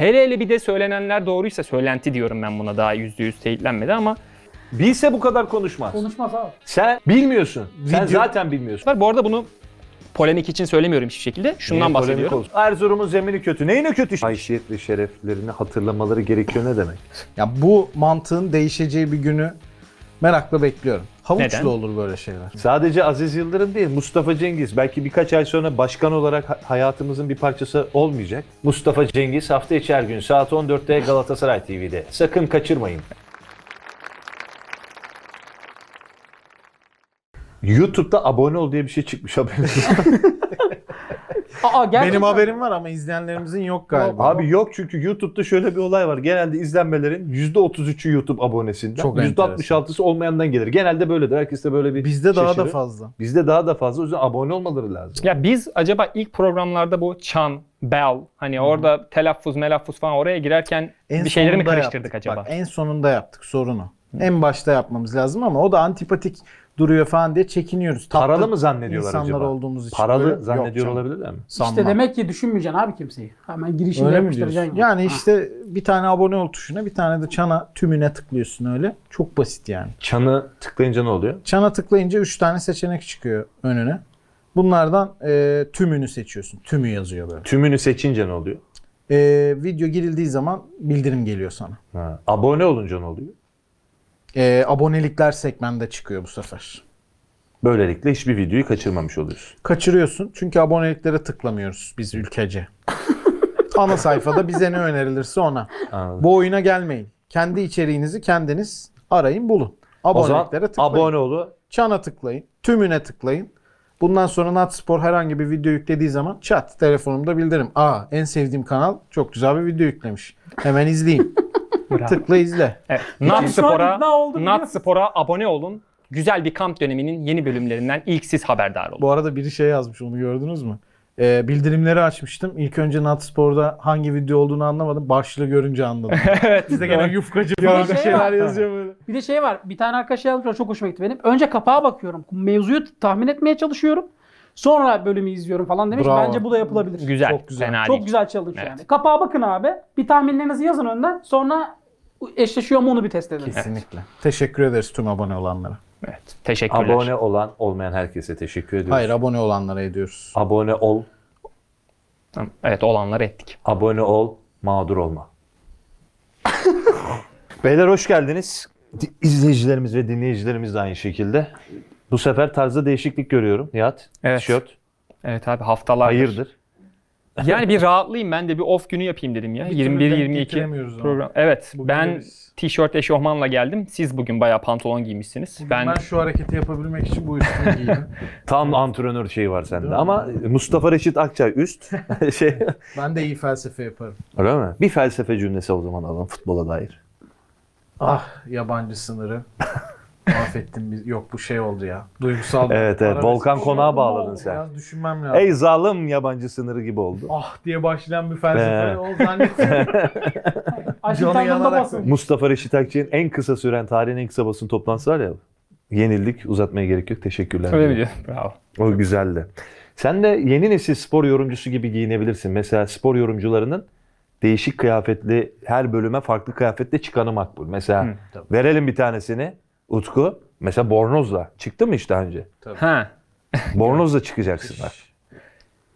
Hele hele bir de söylenenler doğruysa söylenti diyorum ben buna daha yüzde yüz teyitlenmedi ama Bilse bu kadar konuşmaz. Konuşmaz abi. Sen bilmiyorsun. Sen Video- zaten bilmiyorsun. var. Bu arada bunu polemik için söylemiyorum hiçbir şekilde. Şundan Niye polemik bahsediyorum. olsun? Erzurum'un zemini kötü. Neyine kötü? Haysiyet ve şereflerini hatırlamaları gerekiyor ne demek? Ya bu mantığın değişeceği bir günü merakla bekliyorum. Havuçlu Neden? olur böyle şeyler. Sadece Aziz Yıldırım değil, Mustafa Cengiz. Belki birkaç ay sonra başkan olarak ha- hayatımızın bir parçası olmayacak. Mustafa Cengiz hafta içi her gün saat 14'te Galatasaray TV'de. Sakın kaçırmayın. YouTube'da abone ol diye bir şey çıkmış haberiniz? Aa gerçekten. Benim haberim var ama izleyenlerimizin yok galiba. Abi yok çünkü YouTube'da şöyle bir olay var. Genelde izlenmelerin %33'ü YouTube abonesinden. Çok %66'sı olmayandan gelir. Genelde böyledir. Herkeste böyle bir Bizde daha da fazla. Bizde daha da fazla. O yüzden abone olmaları lazım. Ya biz acaba ilk programlarda bu çan, bel hani orada telaffuz, melaffuz falan oraya girerken En bir şeyleri mi karıştırdık yaptık. acaba? Bak, en sonunda yaptık sorunu. En başta yapmamız lazım ama o da antipatik duruyor falan diye çekiniyoruz. Tatlı Paralı mı zannediyorlar insanlar acaba? olduğumuz için. Paralı Böyle- zannediyor Yok canım, olabilirler mi? sanmam. İşte demek ki düşünmeyeceksin abi kimseyi. Hemen girişini Öyle mi yapıştıracaksın. Yani Ha. işte bir tane abone ol tuşuna bir tane de çana tümüne tıklıyorsun öyle. Çok basit yani. Çanı tıklayınca ne oluyor? Çana tıklayınca 3 tane seçenek çıkıyor önüne. Bunlardan e, tümünü seçiyorsun. Tümü yazıyor böyle. Tümünü seçince ne oluyor? E, video girildiği zaman bildirim geliyor sana. Ha. Abone olunca ne oluyor? E, abonelikler sekmende çıkıyor bu sefer. Böylelikle hiçbir videoyu kaçırmamış oluyorsun. Kaçırıyorsun çünkü aboneliklere tıklamıyoruz biz ülkece. Ana sayfada bize ne önerilirse ona. Anladım. Bu oyuna gelmeyin. Kendi içeriğinizi kendiniz arayın bulun. O zaman Aboneliklere tıklayın. abone olu. Çana tıklayın. Tümüne tıklayın. Bundan sonra Natspor herhangi bir video yüklediği zaman çat telefonumda bildirim. Aa en sevdiğim kanal çok güzel bir video yüklemiş. Hemen izleyeyim. Bravo. Tıkla izle. Evet. Nat Spor'a Nat? Spor'a abone olun. Güzel bir kamp döneminin yeni bölümlerinden ilk siz haberdar olun. Bu arada biri şey yazmış onu gördünüz mü? Ee, bildirimleri açmıştım. İlk önce Natspor'da hangi video olduğunu anlamadım. Başlığı görünce anladım. evet. Bizde gene yufkacı falan bir şey şeyler var. yazıyor böyle. Bir de şey var. Bir tane arkadaş yazmış. o Çok hoşuma gitti benim. Önce kapağa bakıyorum. Mevzuyu tahmin etmeye çalışıyorum. Sonra bölümü izliyorum falan demiş. Bravo. Bence bu da yapılabilir. Güzel. Çok güzel. Fena Çok değil. güzel challenge Evet. yani. Kapağa bakın abi. Bir tahminlerinizi yazın önden. Sonra eşleşiyor mu onu bir test edin. Kesinlikle. Teşekkür ederiz tüm abone olanlara. Evet. Teşekkürler. Abone olan olmayan herkese teşekkür ediyoruz. Hayır abone olanlara ediyoruz. Abone ol. Tamam, Evet olanları ettik. Abone ol. Mağdur olma. Beyler hoş geldiniz. Di- İzleyicilerimiz ve dinleyicilerimiz de aynı şekilde. Bu sefer tarzda değişiklik görüyorum. Nihat. Evet. Tişört. Evet abi haftalar. Hayırdır? Yani bir rahatlayayım ben de bir off günü yapayım dedim ya. Bir türlü denk 21-22 getiremiyoruz ama. program. Evet Bugün ben biz- tişört eşofmanla geldim. Siz bugün bayağı pantolon giymişsiniz. Ben, Ben, şu hareketi yapabilmek için bu üstümü giydim. Tam antrenör şeyi var sende. Ama Mustafa Reşit Akçay üst. şey. ben de iyi felsefe yaparım. Öyle mi? Bir felsefe cümlesi o zaman alalım futbola dair. Ah yabancı sınırı. Mahvettin biz. Yok bu şey oldu ya. Duygusal. Evet evet. Volkan Konağı Oldu, bağladın sen. Biraz düşünmem lazım. Ey zalim yabancı sınırı gibi oldu. Ah diye başlayan bir felsefe Be. o zannettim. Aşkın Johnny tadında yanarak basın. Mustafa Reşit Akçay'ın en kısa süren tarihin en kısa basın toplantısı var ya. Yenildik. Uzatmaya gerek yok. Teşekkürler. öyle mi diyor? Bravo. O güzeldi. Sen de yeni nesil spor yorumcusu gibi giyinebilirsin. Mesela spor yorumcularının değişik kıyafetli her bölüme farklı kıyafetle çıkanı makbul. Mesela Hı, verelim bir tanesini. Utku. Mesela bornozla. Çıktı mı hiç daha önce? Ha Bornozla çıkacaksın. bak.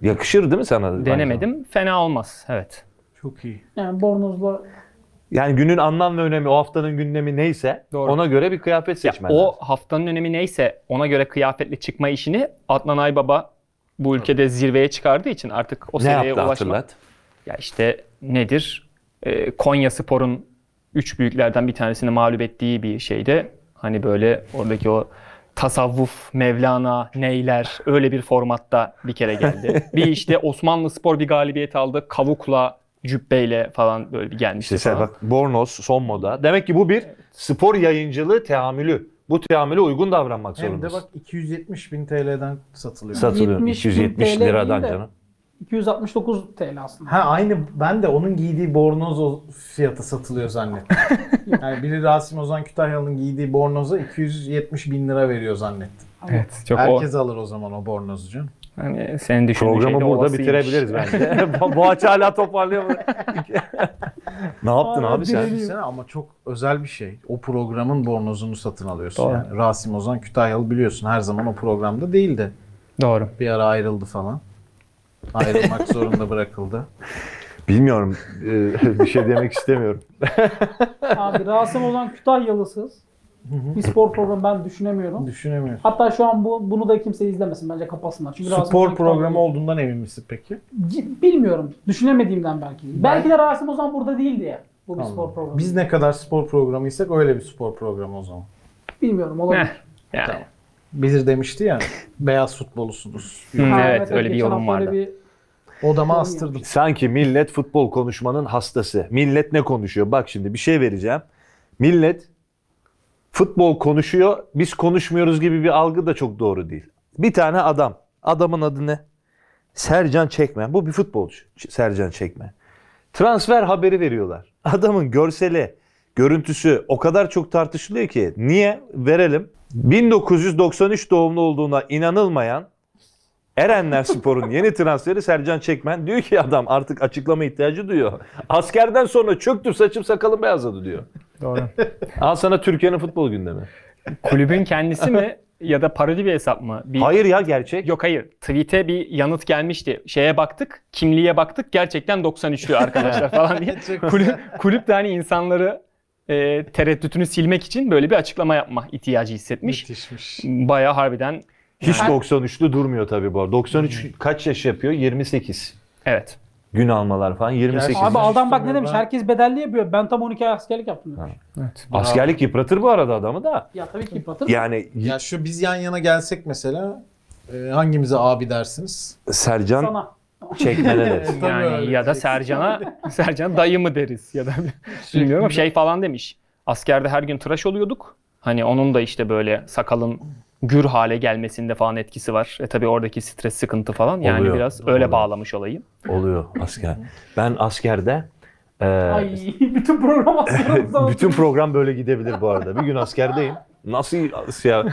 Yakışır değil mi sana? denemedim. Fena olmaz. Evet. Çok iyi. Yani bornozla Yani günün anlam ve önemi, o haftanın gündemi neyse Doğru. ona göre bir kıyafet Ya, seçmen o lazım. haftanın önemi neyse ona göre kıyafetli çıkma işini Adnan Aybaba bu ülkede zirveye çıkardığı için artık o Ne seviyeye yaptı ulaşmak. hatırlat. Ya işte nedir? Ee, Konya Spor'un üç büyüklerden bir tanesini mağlup ettiği bir şeyde hani böyle oradaki o tasavvuf, Mevlana, neyler öyle bir formatta bir kere geldi. bir işte Osmanlı Spor bir galibiyet aldı. Kavukla, cübbeyle falan böyle bir gelmişti İşte sen falan. bak bornoz son moda. Demek ki bu bir spor yayıncılığı teamülü. Bu teamüle uygun davranmak Hem de zorundasın. bak 250 bin TL'den satılıyor. Satılıyor. 70 bin 270 TL liradan de- canım. 269 TL aslında. Ha aynı ben de onun giydiği bornoz o fiyata satılıyor zannettim. yani biri Rasim Ozan Kütahyalı'nın giydiği bornoza 270 bin lira veriyor zannettim. Evet, çok Herkes alır o zaman o bornozu canım. o hani senin düşündüğün Programı şey burada olasıymış. bitirebiliriz bence. Boğaç hala toparlıyor. Ne yaptın Aa, abi sen? Düşünsene ama çok özel bir şey. O programın bornozunu satın alıyorsun. Doğru. Yani Rasim Ozan Kütahyalı biliyorsun her zaman o programda değildi. Doğru. Bir ara ayrıldı falan. Ayrılmak zorunda bırakıldı. Bilmiyorum. Ee, bir şey demek istemiyorum. Abi Rasim olan Kütahyalısız. Bir spor programı ben düşünemiyorum. Düşünemiyorum. Hatta şu an bu bunu da kimse izlemesin. Bence kapatsınlar. Çünkü Rasim Spor Ozan programı Kütahyalı. olduğundan emin misin peki? C- Bilmiyorum. Düşünemediğimden belki. Belki de Rasim Ozan burada değildi ya. Bu bir spor programı. Biz ne kadar spor programıysak öyle bir spor programı o zaman. Bilmiyorum olabilir. Heh, yani. Bilir demişti ya beyaz futbolusunuz. Ha, evet, öyle bir geçen yorum hafta öyle vardı. bir- Odama astırdım. Sanki millet futbol konuşmanın hastası. Millet ne konuşuyor? Bak şimdi bir şey vereceğim. Millet futbol konuşuyor, biz konuşmuyoruz gibi bir algı da çok doğru değil. Bir tane adam. Adamın adı ne? Sercan Çekmen. Bu bir futbolcu. Ç- Sercan Çekmen. Transfer haberi veriyorlar. Adamın görseli, görüntüsü o kadar çok tartışılıyor ki. Niye? Verelim. 1993 doğumlu olduğuna inanılmayan Erenler Spor'un yeni transferi Sercan Çekmen. Diyor ki adam artık açıklama ihtiyacı duyuyor. Askerden sonra çöktü saçım sakalım beyazladı diyor. Doğru. Al sana Türkiye'nin futbol gündemi. Kulübün kendisi mi ya da parodi bir hesap mı? Bir... Hayır ya gerçek. Yok hayır. Tweet'e bir yanıt gelmişti. Şeye baktık, kimliğe baktık. Gerçekten 93'lü arkadaşlar falan diye. kulüp, kulüp de hani insanları e, tereddütünü silmek için böyle bir açıklama yapma ihtiyacı hissetmiş. Müthişmiş. Bayağı harbiden Hiç Yani- 93'lü durmuyor tabii bu arada. 93 kaç yaş yapıyor? 28. evet. Gün almalar falan 28. Gerçi- Abi Aldan bak ne demiş? ben- Herkes bedelli yapıyor. Ben tam 12 ay askerlik yaptım demiş. Evet. Askerlik yıpratır bu arada adamı da. Ya tabii ki yıpratır. Yani Ya şu biz yan yana gelsek mesela e, hangimize abi dersiniz? Sercan Sana. Çekmen'e de. Tabii Yani öyle. ya da Sercan'a Sercan dayı mı deriz ya da bilmiyorum ama şey falan demiş. Askerde her gün tıraş oluyorduk. Hani onun da işte böyle sakalın gür hale gelmesinde falan etkisi var. E tabii oradaki stres sıkıntı falan. Yani Oluyor. biraz öyle Oluyor. bağlamış olayı. Oluyor asker. Ben askerde e, Ay bütün program aslında. Bütün program böyle gidebilir bu arada. Bir gün askerdeyim. Nasıl ya?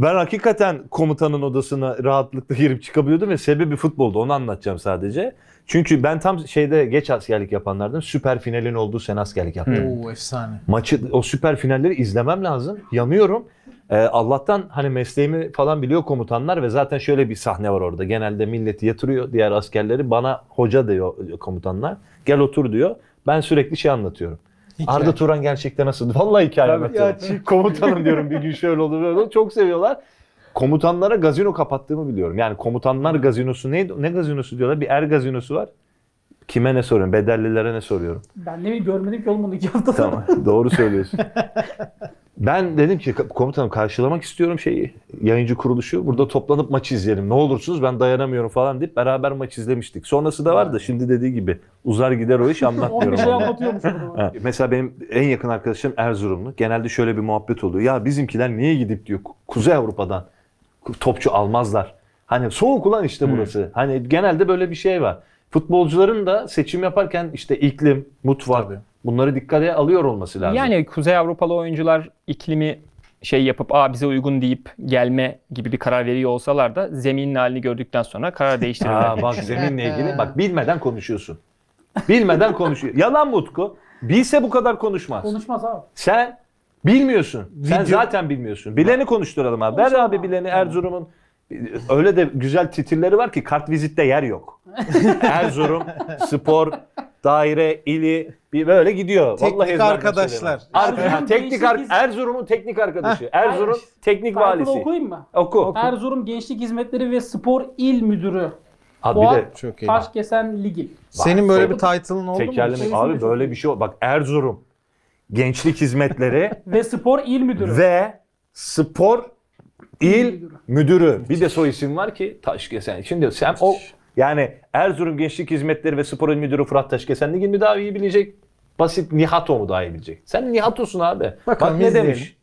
Ben hakikaten komutanın odasına rahatlıkla girip çıkabiliyordum ve sebebi futboldu. Onu anlatacağım sadece. Çünkü ben tam şeyde geç askerlik yapanlardan süper finalin olduğu sene askerlik yaptım. Oo efsane. Maçı o süper finalleri izlemem lazım. Yanıyorum. Ee, Allah'tan hani mesleğimi falan biliyor komutanlar ve zaten şöyle bir sahne var orada. Genelde milleti yatırıyor diğer askerleri. Bana hoca diyor komutanlar. Gel otur diyor. Ben sürekli şey anlatıyorum. Hikaye. Arda Turan gerçekten nasıl? Vallahi hikaye anlatıyorum. Komutanım diyorum bir gün şöyle oldu böyle oldu. Çok seviyorlar. Komutanlara gazino kapattığımı biliyorum. Yani komutanlar gazinosu neydi? Ne gazinosu diyorlar? Bir er gazinosu var. Kime ne soruyorum? Bedellilere ne soruyorum? Ben ne görmedim ki bunu iki hafta. Tamam. Doğru söylüyorsun. Ben dedim ki komutanım karşılamak istiyorum şeyi. Yayıncı kuruluşu. Burada toplanıp maç izleyelim. Ne olursunuz ben dayanamıyorum falan deyip beraber maç izlemiştik. Sonrası da var da şimdi dediği gibi uzar gider o iş 10 anlatmıyorum. onu. anlatıyormuş. Ha, Mesela benim en yakın arkadaşım Erzurumlu. Genelde şöyle bir muhabbet oluyor. Ya bizimkiler niye gidip diyor Kuzey Avrupa'dan topçu almazlar. Hani soğuk ulan işte burası. Hani genelde böyle bir şey var. Futbolcuların da seçim yaparken işte iklim, mutfak Tabii. bunları dikkate alıyor olması lazım. Yani Kuzey Avrupalı oyuncular iklimi şey yapıp Aa, bize uygun deyip gelme gibi bir karar veriyor olsalar da zeminin halini gördükten sonra karar değiştirirler. Aa, bak zeminle ilgili bak bilmeden konuşuyorsun. Bilmeden konuşuyor. Yalan mı Utku? Bilse bu kadar konuşmaz. Konuşmaz abi. Sen bilmiyorsun. Sen Video- zaten bilmiyorsun. Bileni konuşturalım abi. Ver Konuşalım abi abi. bileni Erzurum'un. Öyle de güzel titirleri var ki kart vizitte yer yok. Erzurum, spor, daire, ili bir böyle gidiyor. Teknik Vallahi ezberden arkadaşlar. söylüyorum. Arka- ha, teknik ar- Erzurum'un teknik arkadaşı. Erzurum teknik Title'ı valisi. okuyayım mı? Oku. Erzurum Gençlik Hizmetleri ve Spor İl Müdürü. Abi bir de Çok iyi. Taşkesen Ligil. Senin böyle bir title'ın oldu mu? tekerleme Şeysi abi böyle bir şey o. Bak Erzurum Gençlik Hizmetleri Ve Spor İl Müdürü. ve Spor İl Müdürü. Müdürü. Bir de soy isim var ki Taşkesen. Şimdi sen o yani Erzurum Gençlik Hizmetleri ve Spor İl Müdürü Fırat Taşkesen Ligin mi daha iyi bilecek? Basit Nihato mu daha iyi bilecek? Sen Nihato'sun abi. Bakalım, Bak ne izleyelim. demiş?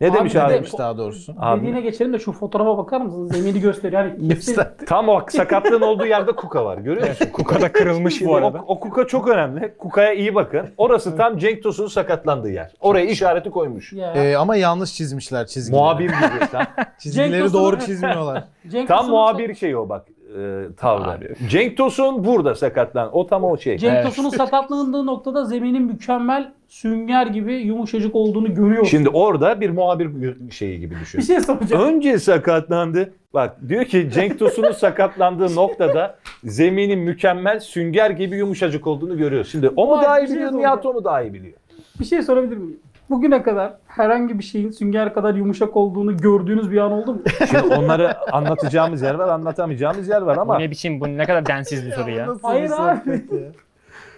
Ne demiş abi? Demiş daha doğrusu. Abi. Dediğine geçelim de şu fotoğrafa bakar mısınız? Zemini gösteriyor. Yani Göster. Tam o sakatlığın olduğu yerde kuka var. Görüyor musun? Kuka da kırılmış bu O, arada. o kuka çok önemli. Kukaya iyi bakın. Orası tam Cenk Tosun'un sakatlandığı yer. Oraya işareti koymuş. Ya. Ee, ama yanlış çizmişler çizgileri. Muhabir gibi. Tam, Çizgileri doğru çizmiyorlar. Cenk tam Tosun'un- muhabir şeyi o bak. E, tavrı. Abi. Cenk Tosun burada sakatlan. O tam o şey. Cenk Evet. Tosun'un sakatlandığı noktada zeminin mükemmel sünger gibi yumuşacık olduğunu görüyoruz. Şimdi orada bir muhabir şeyi gibi düşün. bir şey soracağım. Önce sakatlandı. Bak diyor ki Cenk Tosun'un sakatlandığı noktada zeminin mükemmel sünger gibi yumuşacık olduğunu görüyor. Şimdi o mu daha bir iyi şey biliyor, soracağım. Nihat o mu daha iyi biliyor? Bir şey sorabilir miyim? Bugüne kadar herhangi bir şeyin sünger kadar yumuşak olduğunu gördüğünüz bir an oldu mu? Şimdi onları anlatacağımız yer var, anlatamayacağımız yer var Bu ama ne biçim bu ne kadar densiz bir soru ya. Hayır bir abi.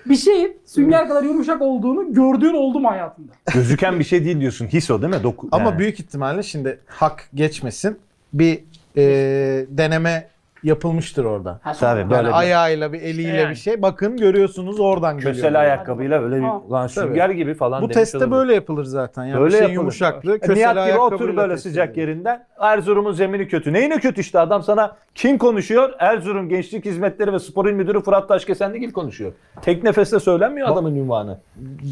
bir şeyin sünger kadar yumuşak olduğunu gördüğün oldu mu hayatında? gözüken bir şey değil diyorsun. His o değil mi? Doku, Ama yani. büyük ihtimalle şimdi hak geçmesin. Bir e, deneme yapılmıştır orada. Ha, Tabii, Yani Böyle bir- ayağıyla bir eliyle Yani. bir şey. Bakın görüyorsunuz oradan Kösel görüyorlar. ayakkabıyla öyle bir Aa, lan sünger gibi falan Bu demiş testte olabilir. böyle yapılır zaten. Yani Böyle bir şey yapılır. yumuşaklığı E, kösel Nihat gibi ayakkabıyla otur böyle test sıcak edilir. yerinden. Erzurum'un zemini kötü. Neyine kötü işte adam sana kim konuşuyor? Erzurum Gençlik Hizmetleri ve Spor İl Müdürü Fırat Taşkesenligil konuşuyor. Tek nefeste söylenmiyor adamın ünvanı.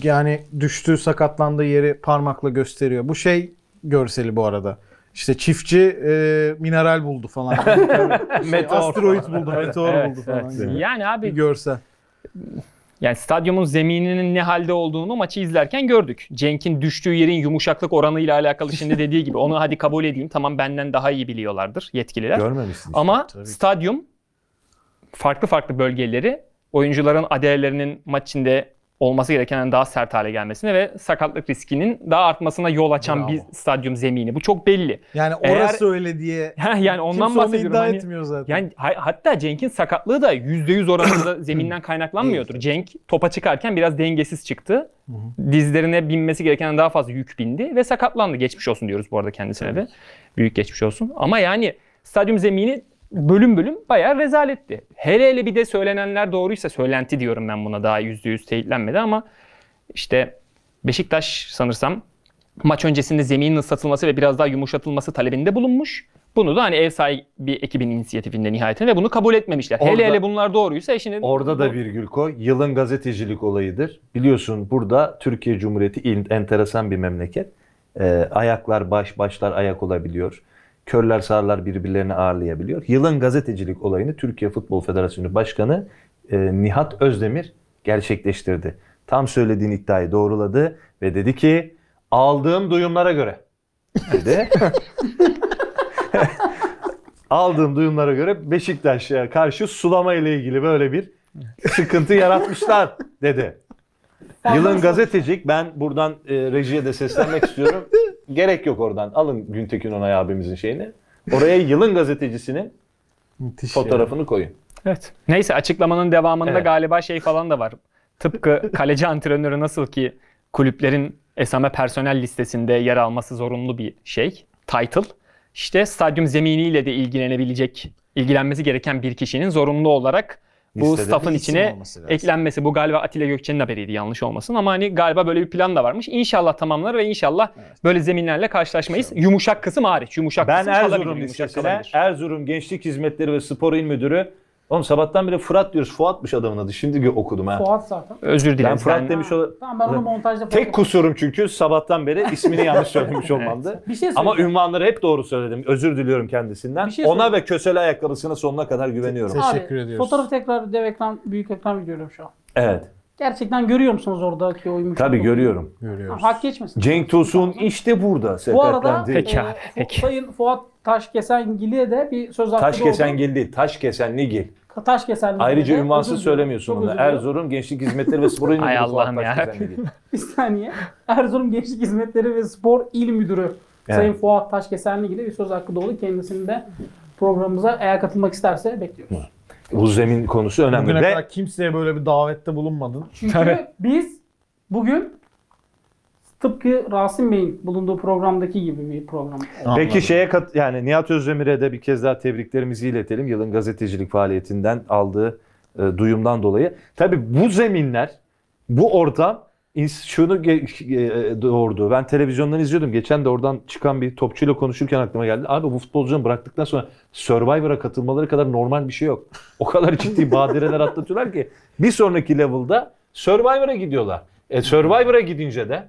Yani düştüğü sakatlandığı yeri parmakla gösteriyor. Bu şey görseli bu arada. İşte çiftçi e, mineral buldu falan. Şey, asteroid buldu, meteor Evet, buldu falan. evet. gibi. Yani Bir abi görsel. yani stadyumun zemininin ne halde olduğunu maçı izlerken gördük. Cenk'in düştüğü yerin yumuşaklık oranıyla alakalı şimdi dediği gibi onu hadi kabul edeyim. Tamam benden daha iyi biliyorlardır yetkililer. Görmemişsin işte. Ama tabii stadyum farklı farklı bölgeleri oyuncuların adaylarının maç içinde olması gerekenden daha sert hale gelmesine ve sakatlık riskinin daha artmasına yol açan Bravo. bir stadyum zemini. Bu çok belli. Yani Eğer- orası öyle diye yani ondan kimse bahsediyorum. iddia Hani- etmiyor zaten. yani ha- hatta Cenk'in sakatlığı da %100 oranında zeminden kaynaklanmıyordur. Cenk topa çıkarken biraz dengesiz çıktı. Dizlerine binmesi gerekenden daha fazla yük bindi ve sakatlandı. Geçmiş olsun diyoruz bu arada kendisine de. Büyük geçmiş olsun. Ama yani stadyum zemini bölüm bölüm bayağı rezaletti. Hele hele bir de söylenenler doğruysa söylenti diyorum ben buna daha %100 teyitlenmedi ama işte Beşiktaş sanırsam maç öncesinde zeminin ıslatılması ve biraz daha yumuşatılması talebinde bulunmuş. Bunu da hani ev sahibi ekibin inisiyatifinde nihayetinde ve bunu kabul etmemişler. Orada- hele hele bunlar doğruysa işinin Orada da virgül koy. Yılın gazetecilik olayıdır. Biliyorsun burada Türkiye Cumhuriyeti enteresan bir memleket. Ee, ayaklar baş, başlar ayak olabiliyor. Körler sağırlar birbirlerini ağırlayabiliyor. Yılın gazetecilik olayını Türkiye Futbol Federasyonu Başkanı e, Nihat Özdemir gerçekleştirdi. Tam söylediğin iddiayı doğruladı ve dedi ki aldığım duyumlara göre dedi. aldığım duyumlara göre Beşiktaş'a karşı sulama ile ilgili böyle bir sıkıntı yaratmışlar dedi. Yılın gazetecik ben buradan e, rejiye de seslenmek istiyorum. Gerek yok oradan. Alın Güntekin Onay abimizin şeyini. Oraya yılın gazetecisinin Müthiş ya. fotoğrafını koyun. Evet. Neyse açıklamanın devamında Evet. galiba şey falan da var. Tıpkı kaleci antrenörü nasıl ki kulüplerin esame personel listesinde yer alması zorunlu bir şey, title. İşte stadyum zeminiyle de ilgilenebilecek, ilgilenmesi gereken bir kişinin zorunlu olarak bu Listede staff'ın bir isim içine olması lazım. eklenmesi. Bu galiba Atilla Gökçe'nin haberiydi yanlış olmasın ama hani galiba böyle bir plan da varmış. İnşallah tamamlar ve inşallah böyle zeminlerle karşılaşmayız. Yumuşak kısım hariç. Yumuşak Ben kısım kalabilir, Erzurum yumuşak kalabilir. Erzurum Gençlik Hizmetleri ve Spor İl Müdürü Oğlum sabahtan beri Fırat diyoruz. Fuat'mış adamın adı. Şimdi okudum ha. Fuat zaten. Özür Ben dileriz. Fırat Ben- demiş ola... Tamam ben onu montajda Tek kusurum çünkü sabahtan beri ismini yanlış söylemiş olmamdı. Bir şey Ama ünvanları hep doğru söyledim. Özür diliyorum kendisinden. Bir şey Ona ve kösele ayakkabısına sonuna kadar güveniyorum. Te- Teşekkür ediyoruz. Fotoğrafı tekrar dev ekran, büyük ekran görüyorum şu an. Evet. Gerçekten görüyor musunuz oradaki o yumuşak Tabii görüyorum. Görüyoruz. Ha, Hak geçmesin. Cenk Tosun işte burada. Bu arada. Peki e, abi, peki. Sayın Fuat Taşkesengil'e de bir söz hakkı Taş doğdu. kesen gil değil. Taş kesen Nigil. Taşkesenli Ayrıca de ünvansız söylemiyorsun diliyorum. Erzurum Gençlik Hizmetleri ve Spor İl Müdürü Allah'ım Fuat ya. Bir saniye. Erzurum Gençlik Hizmetleri ve Spor İl Müdürü Evet. Sayın Fuat Taşkesenli bir söz hakkı doğdu. Kendisini de programımıza eğer katılmak isterse bekliyoruz. Bu zemin konusu önemli. Bugüne Ve kadar kimseye böyle bir davette bulunmadın. Çünkü biz bugün tıpkı Rasim Bey'in bulunduğu programdaki gibi bir program. Peki Anladım. şeye kat yani Nihat Özdemir'e de bir kez daha tebriklerimizi iletelim. Yılın gazetecilik faaliyetinden aldığı e, duyumdan dolayı. Tabii bu zeminler, bu ortam şunu e, doğurdu. Ben televizyondan izliyordum. Geçen de oradan çıkan bir topçuyla konuşurken aklıma geldi. Abi bu futbolcuların bıraktıktan sonra Survivor'a katılmaları kadar normal bir şey yok. O kadar ciddi badireler atlatıyorlar ki bir sonraki level'da Survivor'a gidiyorlar. E, Survivor'a gidince de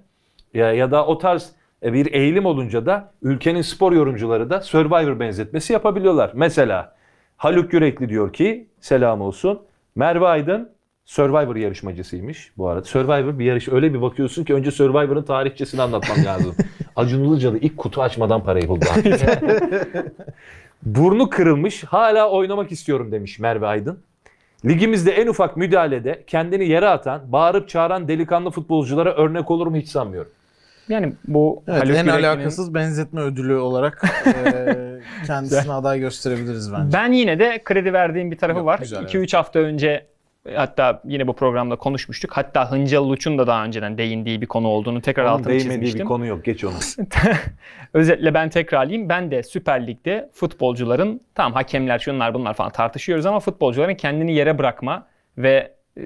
ya, ya da o tarz e, bir eğilim olunca da ülkenin spor yorumcuları da Survivor benzetmesi yapabiliyorlar. Mesela Haluk Yürekli diyor ki selam olsun. Merve Aydın Survivor yarışmacısıymış bu arada. Survivor bir yarış öyle bir bakıyorsun ki önce Survivor'ın tarihçesini anlatmam lazım. Acun Ilıcalı ilk kutu açmadan parayı buldu. Burnu kırılmış hala oynamak istiyorum demiş Merve Aydın. Ligimizde en ufak müdahalede kendini yere atan, bağırıp çağıran delikanlı futbolculara örnek olur mu hiç sanmıyorum. Yani bu Evet, Haluk en Yürekli'nin- alakasız benzetme ödülü olarak e, kendisine aday gösterebiliriz bence. Ben yine de kredi verdiğim bir tarafı Yok, var. güzel, 2-3 hafta önce hatta yine bu programda konuşmuştuk. Hatta Hıncalı Uç'un da daha önceden değindiği bir konu olduğunu tekrar Onun altını değmediği çizmiştim. bir konu yok. Geç onu. Özetle ben tekrarlayayım. Ben de Süper Lig'de futbolcuların tamam hakemler şunlar bunlar falan tartışıyoruz ama futbolcuların kendini yere bırakma ve e,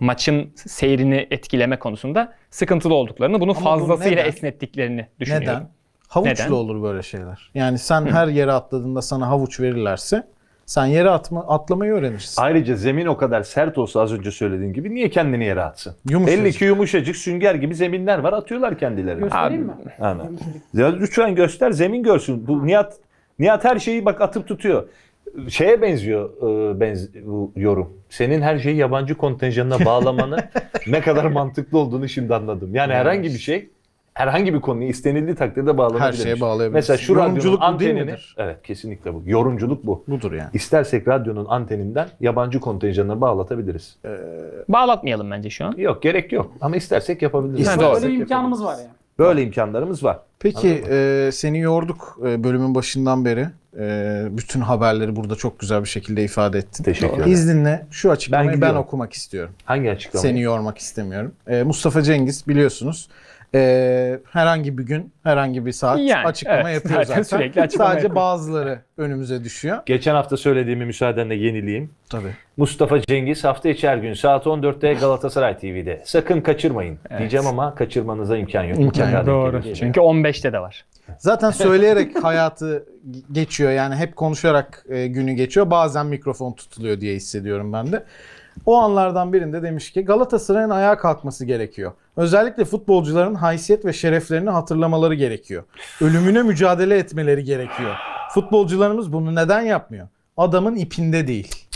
maçın seyrini etkileme konusunda sıkıntılı olduklarını, bunu Ama bu fazlasıyla neden? esnettiklerini düşünüyorum. Neden? Havuçla Neden? olur böyle şeyler. Yani sen her yere atladığında sana havuç verirlerse sen yere atma, atlamayı öğrenirsin. Ayrıca zemin o kadar sert olsa az önce söylediğin gibi niye kendini yere atsın? Yumuşacık. Belli ki yumuşacık sünger gibi zeminler var atıyorlar kendilerini. Göstereyim mi? Aynen. Lütfen göster zemin görsün. Bu Nihat Nihat her şeyi bak atıp tutuyor. Şeye benziyor e, benz bu yorum. Senin her şeyi yabancı kontenjanına bağlamanı ne kadar mantıklı olduğunu şimdi anladım. Yani herhangi bir şey herhangi bir konuyu istenildiği takdirde bağlanabilir. Her şeye bağlayabilirsin. Mesela şu Yorumculuk radyonun antenini midir? evet kesinlikle bu. Yorumculuk bu. Budur yani. İstersek radyonun anteninden yabancı kontenjanına bağlatabiliriz. Bağlatmayalım bence şu an. Yok gerek yok ama istersek yapabiliriz. Ha, Böyle bir imkanımız var yani. Böyle imkanlarımız var. Peki e, seni yorduk e, bölümün başından beri. E, bütün haberleri burada çok güzel bir şekilde ifade ettin. Teşekkür ederim. İzninle şu açıklamayı ben, gidiyorum. okumak istiyorum. Hangi açıklama? Seni yormak istemiyorum. E, Mustafa Cengiz biliyorsunuz e, herhangi bir gün herhangi bir saat Yani, açıklama evet, yapıyor zaten sürekli açıklama Sadece yapıyor. bazıları önümüze düşüyor. Geçen hafta söylediğimi müsaadenle yenileyim. Tabii. Mustafa Cengiz hafta içi her gün saat 14'te Galatasaray TV'de. Sakın kaçırmayın diyeceğim ama kaçırmanıza imkan yok. İmkan Doğru. Çünkü 15'te de var. Zaten söyleyerek hayatı geçiyor. Yani hep konuşarak e, günü geçiyor. Bazen mikrofon tutuluyor diye hissediyorum ben de. O anlardan birinde demiş ki Galatasaray'ın ayağa kalkması gerekiyor. Özellikle futbolcuların haysiyet ve şereflerini hatırlamaları gerekiyor. Ölümüne mücadele etmeleri gerekiyor. Futbolcularımız bunu neden yapmıyor? Adamın ipinde değil.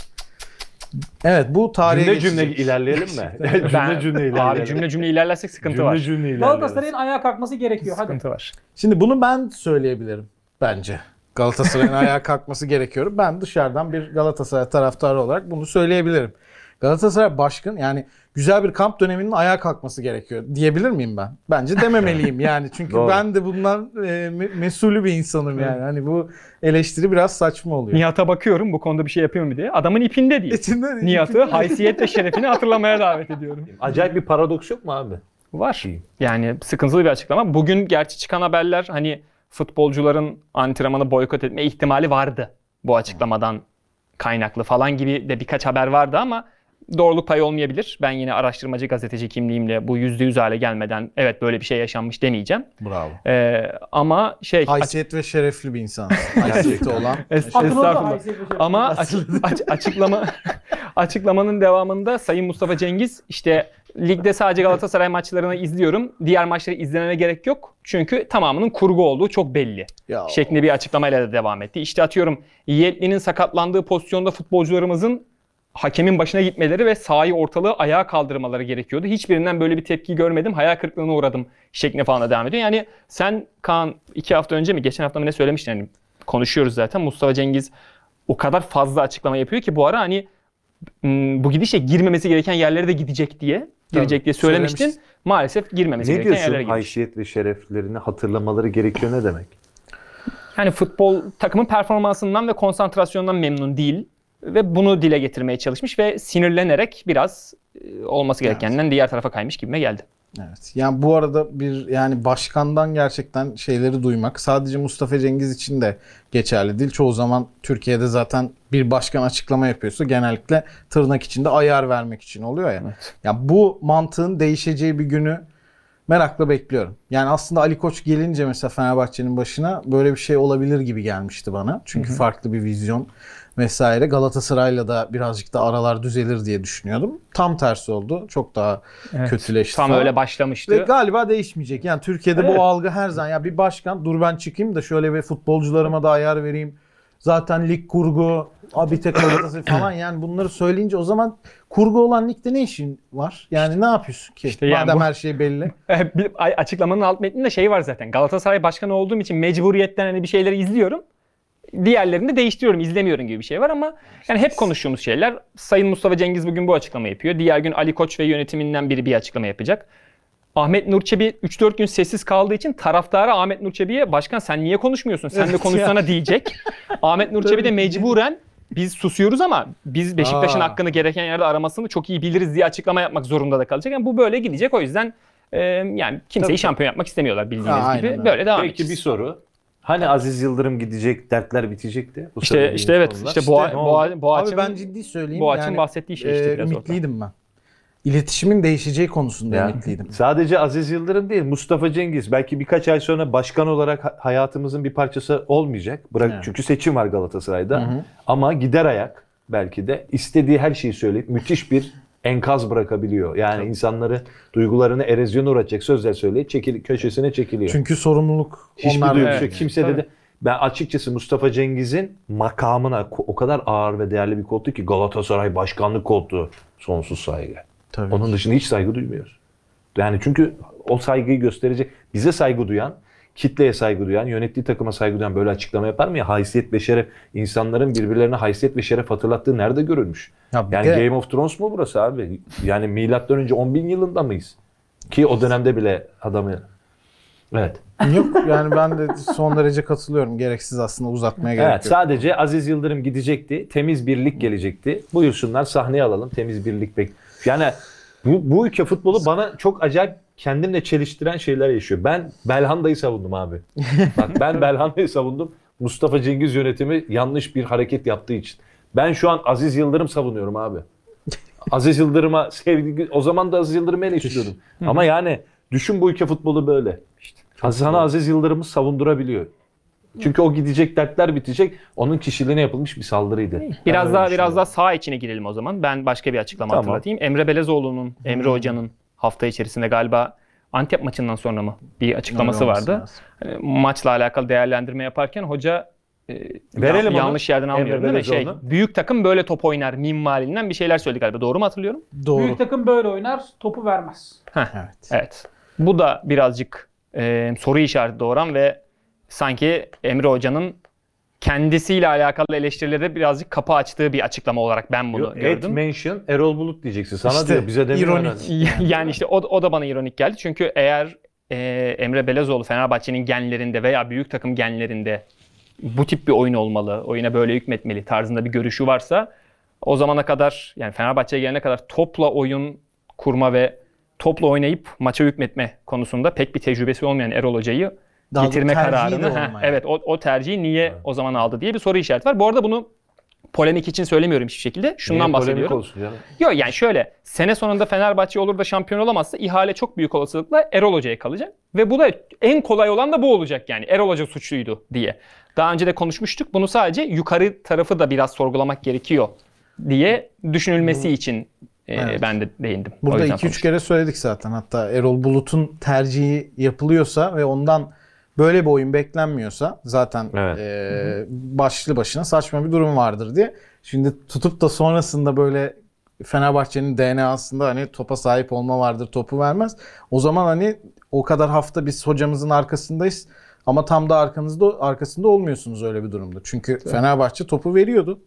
Evet bu tarihe Cümle geçecek. cümle ilerleyelim mi? cümle Ben- cümle ilerleyelim. Abi cümle cümle ilerlersek sıkıntı cümle var. cümle ilerleyelim. Galatasaray'ın ayağa kalkması gerekiyor. Hadi. Sıkıntı var. Şimdi bunu ben söyleyebilirim bence. Galatasaray'ın ayağa kalkması gerekiyor. Ben dışarıdan bir Galatasaray taraftarı olarak bunu söyleyebilirim. Galatasaray başkan yani güzel bir kamp döneminin ayağa kalkması gerekiyor diyebilir miyim ben? Bence dememeliyim yani. Çünkü Doğru. ben de bundan e, me- mesulü bir insanım yani. Hani bu eleştiri biraz saçma oluyor. Nihat'a bakıyorum bu konuda bir şey yapıyor mu diye. Adamın ipinde değil. İçinde- Nihat'ı haysiyet ve şerefini hatırlamaya davet ediyorum. Acayip bir paradoks yok mu abi? Var. Yani sıkıntılı bir açıklama. Bugün gerçi çıkan haberler hani futbolcuların antrenmanı boykot etme ihtimali vardı. Bu açıklamadan kaynaklı falan gibi de birkaç haber vardı ama doğruluk payı olmayabilir. Ben yine araştırmacı gazeteci kimliğimle bu %100 hale gelmeden evet böyle bir şey yaşanmış demeyeceğim. Bravo. Ee, ama şey Haysiyet ve şerefli bir insan. Haysiyeti olan. Es- Estağfurullah. Ama açı- aç- açıklama açıklamanın devamında Sayın Mustafa Cengiz işte ligde sadece Galatasaray maçlarını izliyorum. Diğer maçları izlememe gerek yok. Çünkü tamamının kurgu olduğu çok belli. Ya, Şeklinde bir açıklamayla da devam etti. İşte atıyorum Yetli'nin sakatlandığı pozisyonda futbolcularımızın hakemin başına gitmeleri ve sahayı ortalığı ayağa kaldırmaları gerekiyordu. Hiçbirinden böyle bir tepki görmedim. Hayal kırıklığına uğradım şeklinde falan da devam ediyor. Yani sen Kaan iki hafta önce mi geçen hafta mı ne söylemiştin? Yani konuşuyoruz zaten. Mustafa Cengiz o kadar fazla açıklama yapıyor ki bu ara hani bu gidişle girmemesi gereken yerlere de gidecek diye girecek diye söylemiştin. söylemiştin. Maalesef girmemesi Ne gereken diyorsun yerlere girmiş. haysiyet ve şereflerini hatırlamaları gerekiyor ne demek? Yani futbol takımın performansından ve konsantrasyonundan memnun değil ve bunu dile getirmeye çalışmış ve sinirlenerek biraz e, olması gerekenden diğer tarafa kaymış gibime geldi. Evet. Yani bu arada bir yani başkandan gerçekten şeyleri duymak sadece Mustafa Cengiz için de geçerli değil. Çoğu zaman Türkiye'de zaten bir başkan açıklama yapıyorsa genellikle tırnak içinde ayar vermek için oluyor ya. Ya bu mantığın değişeceği bir günü merakla bekliyorum. Yani aslında Ali Koç gelince mesela Fenerbahçe'nin başına böyle bir şey olabilir gibi gelmişti bana. Çünkü farklı bir vizyon vesaire. Galatasaray'la da birazcık da aralar düzelir diye düşünüyordum. Tam tersi oldu. Çok daha kötüleşti. Tam falan. öyle başlamıştı. Ve galiba değişmeyecek. Yani Türkiye'de Evet. bu algı her zaman ya bir başkan dur ben çıkayım da şöyle bir futbolcularıma da ayar vereyim. zaten lig kurgu, abi tek Galatasaray falan yani bunları söyleyince o zaman kurgu olan ligde ne işin var? Yani ne yapıyorsun ki? İşte yani Madem bu- her şey belli. açıklamanın alt metninde şey var zaten. Galatasaray başkanı olduğum için mecburiyetten hani bir şeyleri izliyorum. Diğerlerini de değiştiriyorum, izlemiyorum gibi bir şey var ama yani hep konuştuğumuz şeyler. Sayın Mustafa Cengiz bugün bu açıklama yapıyor. Diğer gün Ali Koç ve yönetiminden biri bir açıklama yapacak. Ahmet Nur Çebi 3-4 gün sessiz kaldığı için taraftarı Ahmet Nur Çebi'ye başkan sen niye konuşmuyorsun? Sen de konuşsana diyecek. Ahmet Nur Çebi de mecburen biz susuyoruz ama biz Beşiktaş'ın Aa. hakkını gereken yerde aramasını çok iyi biliriz diye açıklama yapmak zorunda da kalacak. Yani bu böyle gidecek. O yüzden e, yani kimseyi Tabii. şampiyon yapmak istemiyorlar bildiğiniz Aa, gibi. aynen öyle. Böyle devam Peki edeceğiz. bir soru. Hani Aziz Yıldırım gidecek, dertler bitecekti. Bu İşte işte evet işte Boğa, oldu? Boğa, Boğaç'ın, Abi ben ciddi söyleyeyim. Boğaç'ın yani, bahsettiği şey işte e, biraz orada. ümitliydim ben. İletişimin değişeceği konusunda Ya, ümitliydim. Sadece Aziz Yıldırım değil, Mustafa Cengiz belki birkaç ay sonra başkan olarak ha- hayatımızın bir parçası olmayacak. Bırak Evet. çünkü seçim var Galatasaray'da. Hı hı. Ama gider ayak belki de istediği her şeyi söyleyip müthiş bir enkaz bırakabiliyor. Yani insanları duygularını erozyona uğratacak sözler söyleyip çekil, köşesine çekiliyor. Çünkü sorumluluk Hiçbir onlar duygusu Evet. yok. Kimse Tabii. dedi. Ben açıkçası Mustafa Cengiz'in makamına o kadar ağır ve değerli bir koltuğu ki Galatasaray başkanlık koltuğu sonsuz saygı. Tabii. Onun dışında hiç saygı duymuyoruz. Yani çünkü o saygıyı gösterecek, bize saygı duyan, kitleye saygı duyan, yönettiği takıma saygı duyan böyle açıklama yapar mı ya? Haysiyet ve şeref, insanların birbirlerine haysiyet ve şeref hatırlattığı nerede görülmüş? Ya Yani de- Game of Thrones mu burası abi? Yani milattan önce 10 bin yılında mıyız? Ki o dönemde bile adamı... Evet. Yok yani ben de son derece katılıyorum. Gereksiz aslında uzatmaya gerek Evet yok. sadece Aziz Yıldırım gidecekti. Temiz bir lig gelecekti. Buyursunlar sahneye alalım. Temiz bir lig bek. Yani bu, bu ülke futbolu bana çok acayip kendimle çeliştiren şeyler yaşıyor. Ben Belhanda'yı savundum abi. Bak ben Belhanda'yı savundum. Mustafa Cengiz yönetimi yanlış bir hareket yaptığı için. Ben şu an Aziz Yıldırım savunuyorum abi. Aziz Yıldırım'a sevgi o zaman da Aziz Yıldırım'ı eleştiriyordum. Ama yani düşün bu ülke futbolu böyle. Sana Aziz Yıldırım'ı savundurabiliyor. Çünkü o gidecek dertler bitecek. Onun kişiliğine yapılmış bir saldırıydı. Ben Biraz öyle daha biraz daha sağ içine girelim o zaman. Ben başka bir açıklama Tamam. hatırlatayım. Emre Belezoğlu'nun, Emre Hoca'nın hafta içerisinde galiba Antep maçından sonra mı bir açıklaması Öyle vardı. Hani maçla alakalı değerlendirme yaparken hoca e, Verelim ya- yanlış yerden almıyorum değil mi? Şey, büyük takım böyle top oynar minvalinden bir şeyler söyledi galiba. Doğru mu hatırlıyorum? Doğru. Büyük takım böyle oynar, topu vermez. Heh, Evet. evet. Bu da birazcık e, soru işareti doğuran ve sanki Emre Hoca'nın kendisiyle alakalı eleştirilere birazcık kapı açtığı bir açıklama olarak ben bunu Yok, gördüm. Et mention Erol Bulut diyeceksin. Sana İşte, diyor bize demiyor. ironik. herhalde. yani işte o, o da bana ironik geldi. Çünkü eğer e, Emre Belezoğlu Fenerbahçe'nin genlerinde veya büyük takım genlerinde bu tip bir oyun olmalı, oyuna böyle hükmetmeli tarzında bir görüşü varsa o zamana kadar yani Fenerbahçe'ye gelene kadar topla oyun kurma ve topla oynayıp maça hükmetme konusunda pek bir tecrübesi olmayan Erol Hoca'yı Daha getirme kararını heh, evet o, o tercihi niye o zaman aldı diye bir soru işareti var. Bu arada bunu polemik için söylemiyorum hiçbir şekilde. Şundan Niye polemik bahsediyorum. olsun canım? Yok yani şöyle sene sonunda Fenerbahçe olur da şampiyon olamazsa ihale çok büyük olasılıkla Erol Hoca'ya kalacak. Ve bu da en kolay olan da bu olacak yani Erol Hoca suçluydu diye. Daha önce de konuşmuştuk. Bunu sadece yukarı tarafı da biraz sorgulamak gerekiyor diye düşünülmesi için e, Evet. ben de değindim. Burada yüzden 2-3 konuştum. kere söyledik zaten. Hatta Erol Bulut'un tercihi yapılıyorsa ve ondan böyle bir oyun beklenmiyorsa zaten Evet. e, başlı başına saçma bir durum vardır diye. Şimdi tutup da sonrasında böyle Fenerbahçe'nin DNA'sında hani topa sahip olma vardır, topu vermez. O zaman hani o kadar hafta biz hocamızın arkasındayız ama tam da arkanızda arkasında olmuyorsunuz öyle bir durumda. Çünkü Fenerbahçe topu veriyordu.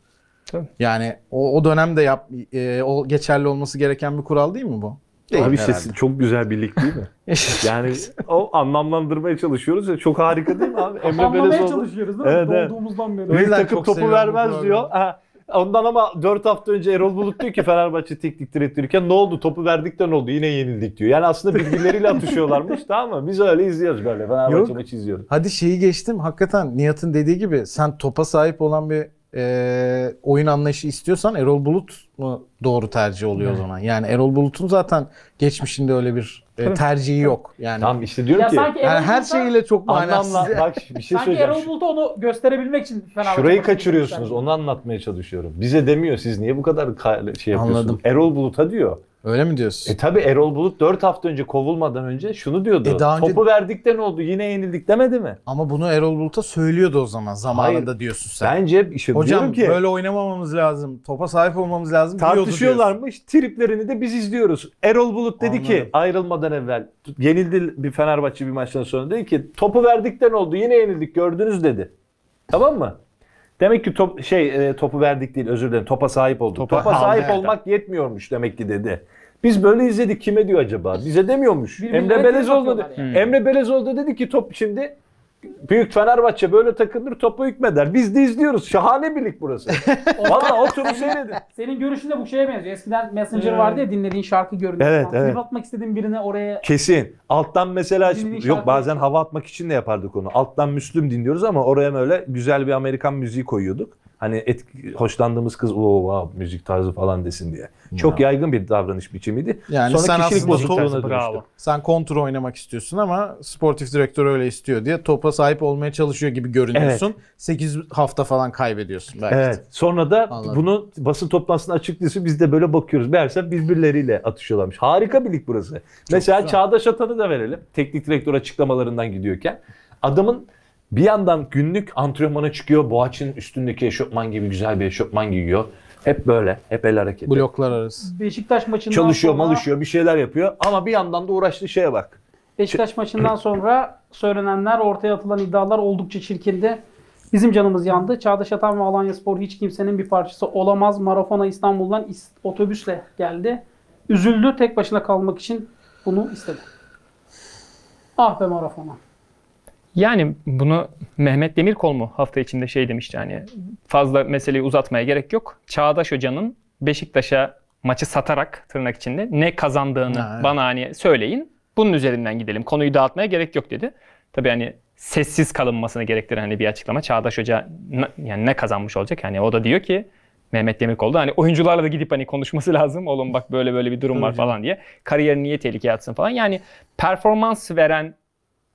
Tabii. Yani o, o dönemde yap, e, o geçerli olması gereken bir kural değil mi bu? Değil Abi herhalde. sesin çok güzel bir lig değil mi? Yani o anlamlandırmaya çalışıyoruz ya çok harika değil mi abi? Emre Anlamaya Belezoğlu. çalışıyoruz değil mi? Evet, evet. Doğduğumuzdan beri. Yüzden takım topu vermez diyor. Ha, ondan ama 4 hafta önce Erol Bulut diyor ki Fenerbahçe teknik direktörüyken ne oldu? Topu verdik de ne oldu? Yine yenildik diyor. Yani aslında birbirleriyle atışıyorlarmış tamam mı? Biz öyle izliyoruz böyle. Fenerbahçe Yok. maçı izliyoruz. Hadi şeyi geçtim. Hakikaten Nihat'ın dediği gibi sen topa sahip olan bir e, oyun anlayışı istiyorsan Erol Bulut mu doğru tercih oluyor o zaman? Yani Erol Bulut'un zaten geçmişinde öyle bir e, tercihi yok. Yani, Tamam işte diyorum Ya ki sanki yani her şeyiyle çok manasız. anlamla bak bir şey Sanki söyleyeceğim. Erol Bulut'a onu gösterebilmek için Fenerbahçe Şurayı kaçırıyorsunuz. Onu anlatmaya çalışıyorum. Bize demiyor siz niye bu kadar ka- şey yapıyorsunuz? Anladım. Erol Bulut'a diyor. Öyle mi diyorsun? E tabi Erol Bulut 4 hafta önce kovulmadan önce şunu diyordu. E daha önce- Topu verdik de ne oldu? Yine yenildik demedi mi? Ama bunu Erol Bulut'a söylüyordu o zaman zamanında diyorsun sen. Bence işte Hocam diyorum ki böyle oynamamamız lazım. Topa sahip olmamız lazım. diyordu diyorsun. tartışıyorlarmış. Triplerini de biz izliyoruz. Erol Bulut dedi ki Anladım. ayrılmadan evvel yenildi bir Fenerbahçe bir maçtan sonra dedi ki topu verdik de ne oldu? Yine yenildik gördünüz dedi. Tamam mı? Demek ki top şey e, topu verdik değil özür dilerim. Topa sahip olduk. Topa Topa, sahip aldık. olmak yetmiyormuş demek ki dedi. Biz böyle izledik kime diyor acaba? Bize demiyormuş. Birbirlerine Emre Belezoğlu atıyorlar dedi. yani. Emre Belezoğlu da dedi ki top şimdi Büyük Fenerbahçe böyle takılır topa hükmeder. Biz de izliyoruz. Şahane birlik burası. Valla oturun seyredin. Senin görüşün de bu şeye benziyor. Eskiden Messenger vardı ya dinlediğin şarkı görünüyor. Evet, falan. evet. Trip atmak istediğin birine oraya Kesin. Alttan mesela yok şarkı bazen hava atmak için de yapardık onu. Alttan Müslüm dinliyoruz ama oraya böyle güzel bir Amerikan müziği koyuyorduk. Hani et, hoşlandığımız kız o wow, müzik tarzı falan desin diye. Çok yaygın bir davranış biçimiydi. Yani Sonra sen kişilik bozukluğuna dönüştü. Sen kontra oynamak istiyorsun ama sportif direktör öyle istiyor diye topa sahip olmaya çalışıyor gibi görünüyorsun. 8 hafta falan kaybediyorsun belki. Evet. Sonra da Anladım. bunu basın toplantısında açıklıyorsun. Biz de böyle bakıyoruz. Meğerse birbirleriyle atışıyorlarmış. Harika bir lig burası. Mesela güzel. Çağdaş Atan'ı da verelim. Teknik direktör açıklamalarından gidiyorken. Adamın bir yandan günlük antrenmana çıkıyor. Boğaç'ın üstündeki eşofman gibi güzel bir eşofman giyiyor. Hep böyle. Hep el hareketi. Bloklar arası. Beşiktaş maçından Çalışıyor, sonra malışıyor, bir şeyler yapıyor. Ama bir yandan da uğraştığı şeye bak. Beşiktaş maçından sonra söylenenler, ortaya atılan iddialar oldukça çirkindi. Bizim canımız yandı. Çağdaş Atan ve Alanya Spor hiç kimsenin bir parçası olamaz. Marafona İstanbul'dan is- otobüsle geldi. Üzüldü. Tek başına kalmak için bunu istedi. Ah be Marafona. Yani bunu Mehmet Demirkol mu hafta içinde şey demişti hani fazla meseleyi uzatmaya gerek yok. Çağdaş Hoca'nın Beşiktaş'a maçı satarak tırnak içinde ne kazandığını Ha, evet. bana hani söyleyin. Bunun üzerinden gidelim. Konuyu dağıtmaya gerek yok dedi. Tabii hani sessiz kalınmasını gerektiren hani bir açıklama. Çağdaş Hoca yani ne kazanmış olacak? Hani o da diyor ki Mehmet Demirkol da hani oyuncularla da gidip hani konuşması lazım. Oğlum bak böyle böyle bir durum var falan diye. Kariyerini niye tehlikeye atsın falan. Yani performans veren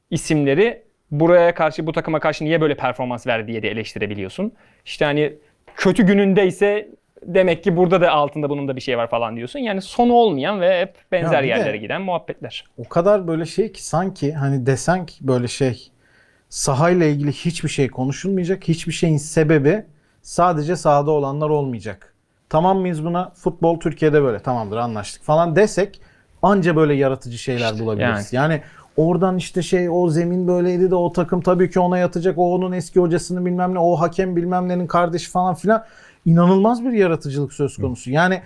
isimleri buraya karşı bu takıma karşı niye böyle performans verdi diye de eleştirebiliyorsun. İşte hani kötü günündeyse demek ki burada da altında bunun da bir şey var falan diyorsun. Yani sonu olmayan ve hep benzer Ya bir de- yerlere giden muhabbetler. O kadar böyle şey ki sanki hani desen ki böyle şey sahayla ilgili hiçbir şey konuşulmayacak. Hiçbir şeyin sebebi sadece sahada olanlar olmayacak. Tamam mıyız buna? Futbol Türkiye'de böyle tamamdır anlaştık falan desek anca böyle yaratıcı şeyler bulabiliriz. Yani. Oradan işte şey o zemin böyleydi de o takım tabii ki ona yatacak. O onun eski hocasını bilmem ne o hakem bilmem nenin kardeşi falan filan. İnanılmaz bir yaratıcılık söz konusu. Yani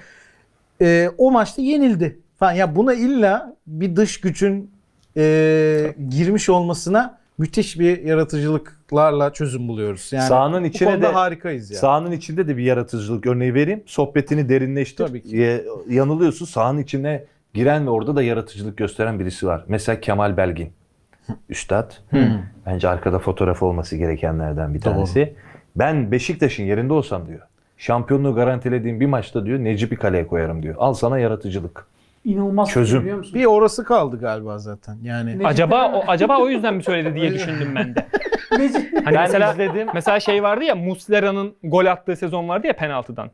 e, o maçta yenildi falan. Ya buna illa bir dış gücün e, girmiş olmasına müthiş bir yaratıcılıklarla çözüm buluyoruz. Yani Sahanın içine de harikayız ya. Sahanın içinde de bir yaratıcılık örneği vereyim. Sohbetini derinleştir. Tabii ki. Yanılıyorsun. Sahanın içine giren ve orada da yaratıcılık gösteren birisi var. Mesela Kemal Belgin. Üstad. Bence arkada fotoğraf olması gerekenlerden bir Doğru. tanesi. Ben Beşiktaş'ın yerinde olsam diyor. Şampiyonluğu garantilediğim bir maçta diyor Necip'i kaleye koyarım diyor. Al sana yaratıcılık. İnanılmaz Çözüm. biliyor musun? Bir orası kaldı galiba zaten. Yani Necip Acaba o, acaba o yüzden mi söyledi diye düşündüm ben de. Necip- Hani Ben mesela izledim. mesela şey vardı ya Muslera'nın gol attığı sezon vardı ya penaltıdan.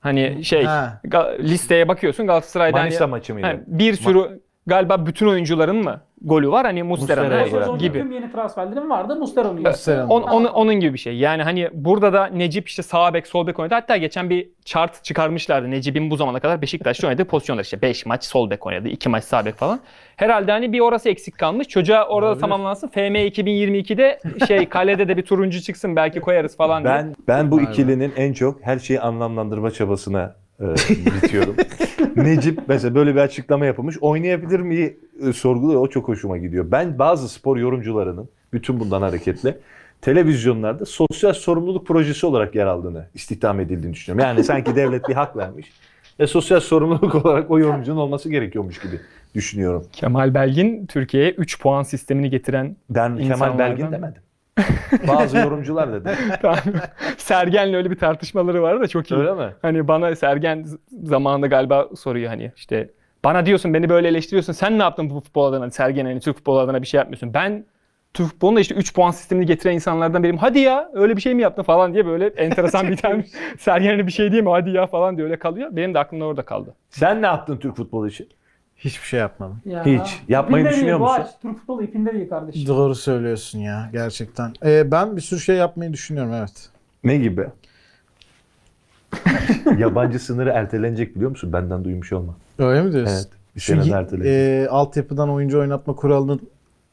Hani şey Ha. Ga- listeye bakıyorsun Galatasaray'da Manisa hani, maçı mıydı? hani bir sürü galiba bütün oyuncuların mı golü var hani Muslera'ya Muslera'nın gol attı. Sezonda gibi. tüm yeni transferlerin vardı. Muslera'nın Muslera'nın. On, onun, onun gibi bir şey. Yani hani burada da Necip işte sağ bek sol bek oynadı. Hatta geçen bir chart çıkarmışlardı. Necip'in bu zamana kadar Beşiktaş'ta oynadığı pozisyonlar işte 5 maç sol bek oynadı. 2 maç sağ bek falan. Herhalde hani bir orası eksik kalmış. Çocuğa orada Olabilir. tamamlansın. FM 2022'de şey kalede de bir turuncu çıksın belki koyarız falan diye. Ben ben bu ikilinin en çok her şeyi anlamlandırma çabasına e, bitiyorum. Necip mesela böyle bir açıklama yapılmış. Oynayabilir mi e, sorguluyor. O çok hoşuma gidiyor. Ben bazı spor yorumcularının bütün bundan hareketle televizyonlarda sosyal sorumluluk projesi olarak yer aldığını, istihdam edildiğini düşünüyorum. Yani sanki devlet bir hak vermiş. Ve sosyal sorumluluk olarak o yorumcunun olması gerekiyormuş gibi düşünüyorum. Kemal Belgin Türkiye'ye 3 puan sistemini getiren Ben Kemal İnsanlardan- Belgin demedim. Bazı yorumcular dedi. Sergen'le öyle bir tartışmaları vardı da çok iyi. Öyle mi? Hani bana Sergen zamanında galiba soruyor hani işte bana diyorsun beni böyle eleştiriyorsun sen ne yaptın bu futbol adına Sergen hani Türk futbol adına bir şey yapmıyorsun. Ben Türk futbolunda işte 3 puan sistemini getiren insanlardan biriyim. Hadi ya öyle bir şey mi yaptın falan diye böyle enteresan bir tane Sergen'e bir şey değil mi hadi ya falan diye öyle kalıyor. Benim de aklımda orada kaldı. Sen ne yaptın Türk futbolu için? Hiçbir şey yapmadım. Ya. Hiç. Yapmayı İpinde düşünüyor değil, musun? Boğaç, Türk futbolu ipinde değil kardeşim. Doğru söylüyorsun ya gerçekten. Ee, ben bir sürü şey yapmayı düşünüyorum evet. Ne gibi? Yabancı sınırı ertelenecek biliyor musun? Benden duymuş olma. Öyle mi diyorsun? Evet. Bir Şu sene y- ertelenecek. e, altyapıdan oyuncu oynatma kuralının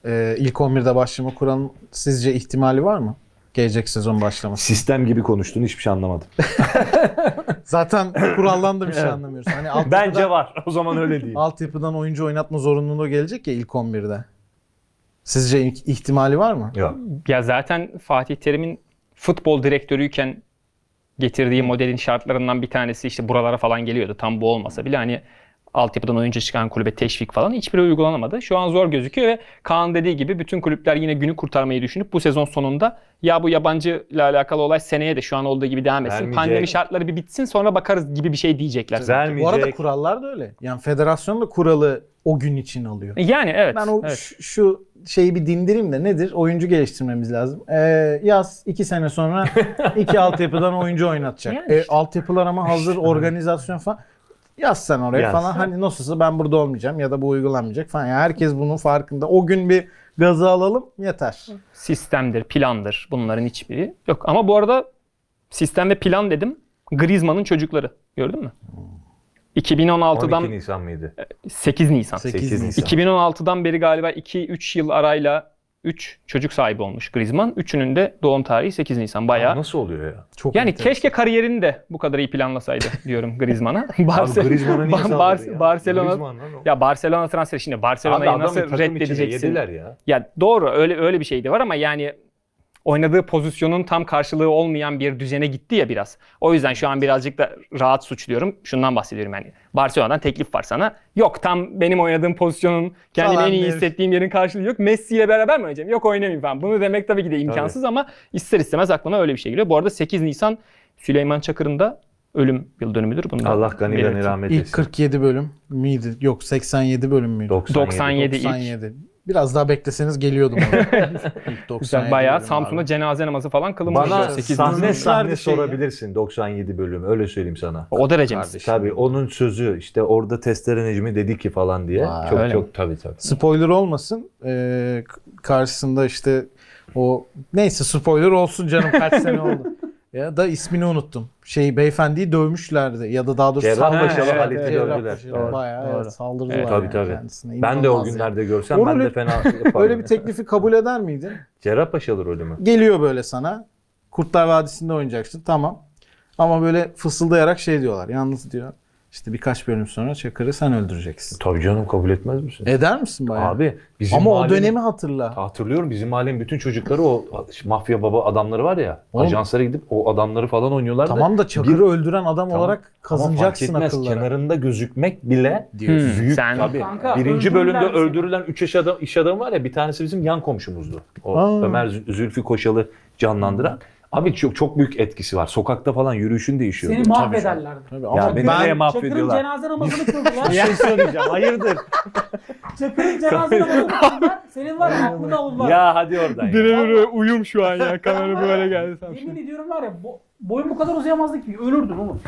e, ilk 11'de başlama kuralının sizce ihtimali var mı? Gelecek sezon başlaması. Sistem gibi konuştun hiçbir şey anlamadım. Zaten kuraldan da bir şey anlamıyoruz. Hani altyapıdan, Bence var. O zaman öyle değil. altyapıdan oyuncu oynatma zorunluluğu gelecek ya ilk 11'de. Sizce ihtimali var mı? Yok. Ya zaten Fatih Terim'in futbol direktörüyken getirdiği modelin şartlarından bir tanesi işte buralara falan geliyordu. Tam bu olmasa bile hani altyapıdan oyuncu çıkan kulübe teşvik falan hiçbiri uygulanamadı. Şu an zor gözüküyor ve Kaan dediği gibi bütün kulüpler yine günü kurtarmayı düşünüp bu sezon sonunda ya bu yabancı ile alakalı olay seneye de şu an olduğu gibi devam etsin. Vermeyecek. Pandemi şartları bir bitsin sonra bakarız gibi bir şey diyecekler. Bu arada Vermeyecek. kurallar da öyle. Yani federasyon da kuralı o gün için alıyor. Yani evet. Ben o evet. şu, şu şeyi bir dindireyim de nedir? Oyuncu geliştirmemiz lazım. Ee, yaz iki sene sonra iki altyapıdan oyuncu oynatacak. Yani E, işte. altyapılar ama hazır organizasyon falan. Yaz sen oraya Yaz. falan. Hani nasılsa ben burada olmayacağım ya da bu uygulanmayacak falan. Yani herkes bunun farkında. O gün bir gazı alalım yeter. sistemdir, plandır bunların hiçbiri yok. Ama bu arada sistem ve plan dedim. Griezmann'ın çocukları. Gördün mü? 2016'dan 12 Nisan mıydı? 8 Nisan. 8 8 Nisan. Nisan. 2016'dan beri galiba 2-3 yıl arayla 3 çocuk sahibi olmuş Griezmann. Üçünün de doğum tarihi 8 Nisan. Bayağı. Nasıl oluyor ya? Çok Yani enteresan. keşke kariyerini de bu kadar iyi planlasaydı diyorum Griezmann'a. Abi Barce- Griezmann'a niye Bar- ya? Barcelona Griezmann ya Barcelona transferi şimdi Barcelona'yı nasıl reddedeceksin? Ya. Ya doğru öyle öyle bir şey de var ama yani oynadığı pozisyonun tam karşılığı olmayan bir düzene gitti ya biraz. O yüzden şu an birazcık da rahat suçluyorum. Şundan bahsediyorum yani. Barcelona'dan teklif var sana. Yok tam benim oynadığım pozisyonun kendimi Falan en iyi bir- hissettiğim yerin karşılığı yok. Messi ile beraber mi oynayacağım? Yok oynamayayım falan. Bunu demek tabii ki de imkansız ama ister istemez aklıma öyle bir şey geliyor. Bu arada 8 Nisan Süleyman Çakır'ın da ölüm yıl dönümüdür. Bunu Allah gani gani rahmet İlk etsin. 47 bölüm miydi? Yok 87 bölüm müydü? 97 ilk. 97. Biraz daha bekleseniz geliyordum oraya. İlk 97 Güzel. Bayağı Samsun'da abi. cenaze namazı falan kılınmış. Bana 8 sahne sahne şey ya. sorabilirsin 97 bölüm öyle söyleyeyim sana. O derece mi? Kardeşim. Tabii onun sözü işte orada testere Necmi dedi ki falan diye. Vay. çok Öyle çok mi? tabii tabii. Spoiler olmasın. Ee, karşısında işte o neyse spoiler olsun canım kaç sene oldu. Ya da ismini unuttum. Şey beyefendiyi dövmüşlerdi ya da daha doğrusu Cerrahpaşalı Evet, Halit'i evet, dövdüler. Doğru, Bayağı doğru. evet, saldırdılar Evet, Tabii yani tabii. kendisine. Ben de o günlerde yani. görsem O ben de fena yapardım. Öyle bir teklifi kabul eder miydin? Cerrahpaşalı rolü mü? Geliyor böyle sana. Kurtlar Vadisi'nde oynayacaksın. Tamam. Ama böyle fısıldayarak şey diyorlar. Yalnız diyor. İşte birkaç bölüm sonra Çakır'ı sen öldüreceksin. Tabii canım kabul etmez misin? Eder misin bayağı? Abi bizim Ama o mahallenin- dönemi hatırla. Hatırlıyorum bizim mahallenin bütün çocukları o mafya baba adamları var ya. Oğlum- ajanslara gidip o adamları falan oynuyorlar Tamam da Çakır'ı Bir- öldüren adam Tamam. olarak Ama kazınacaksın fark etmez. akıllara. Kenarında gözükmek bile diyorsun. Büyük sen- tabii. Kanka, Birinci bölümde seni. öldürülen 3 iş, adam, iş adamı var ya bir tanesi bizim yan komşumuzdu. O Aa. Ömer Zü- Zülfü Koşal'ı canlandıran. Abi çok çok büyük etkisi var. Sokakta falan yürüyüşün değişiyor. Seni mahvederlerdi. Tabii, Ya ama beni ben nereye Çakır'ın mahvediyorlar? cenaze namazını kıldılar. Bir şey söyleyeceğim. Hayırdır? Çakır'ın cenaze namazını kıldılar. Senin var ya aklını alırlar. ya hadi oradan. ya. Birebir uyum şu an ya. Kamera böyle geldi. Yemin ediyorum var ya bo- boyun bu kadar uzayamazdı ki ölürdün oğlum.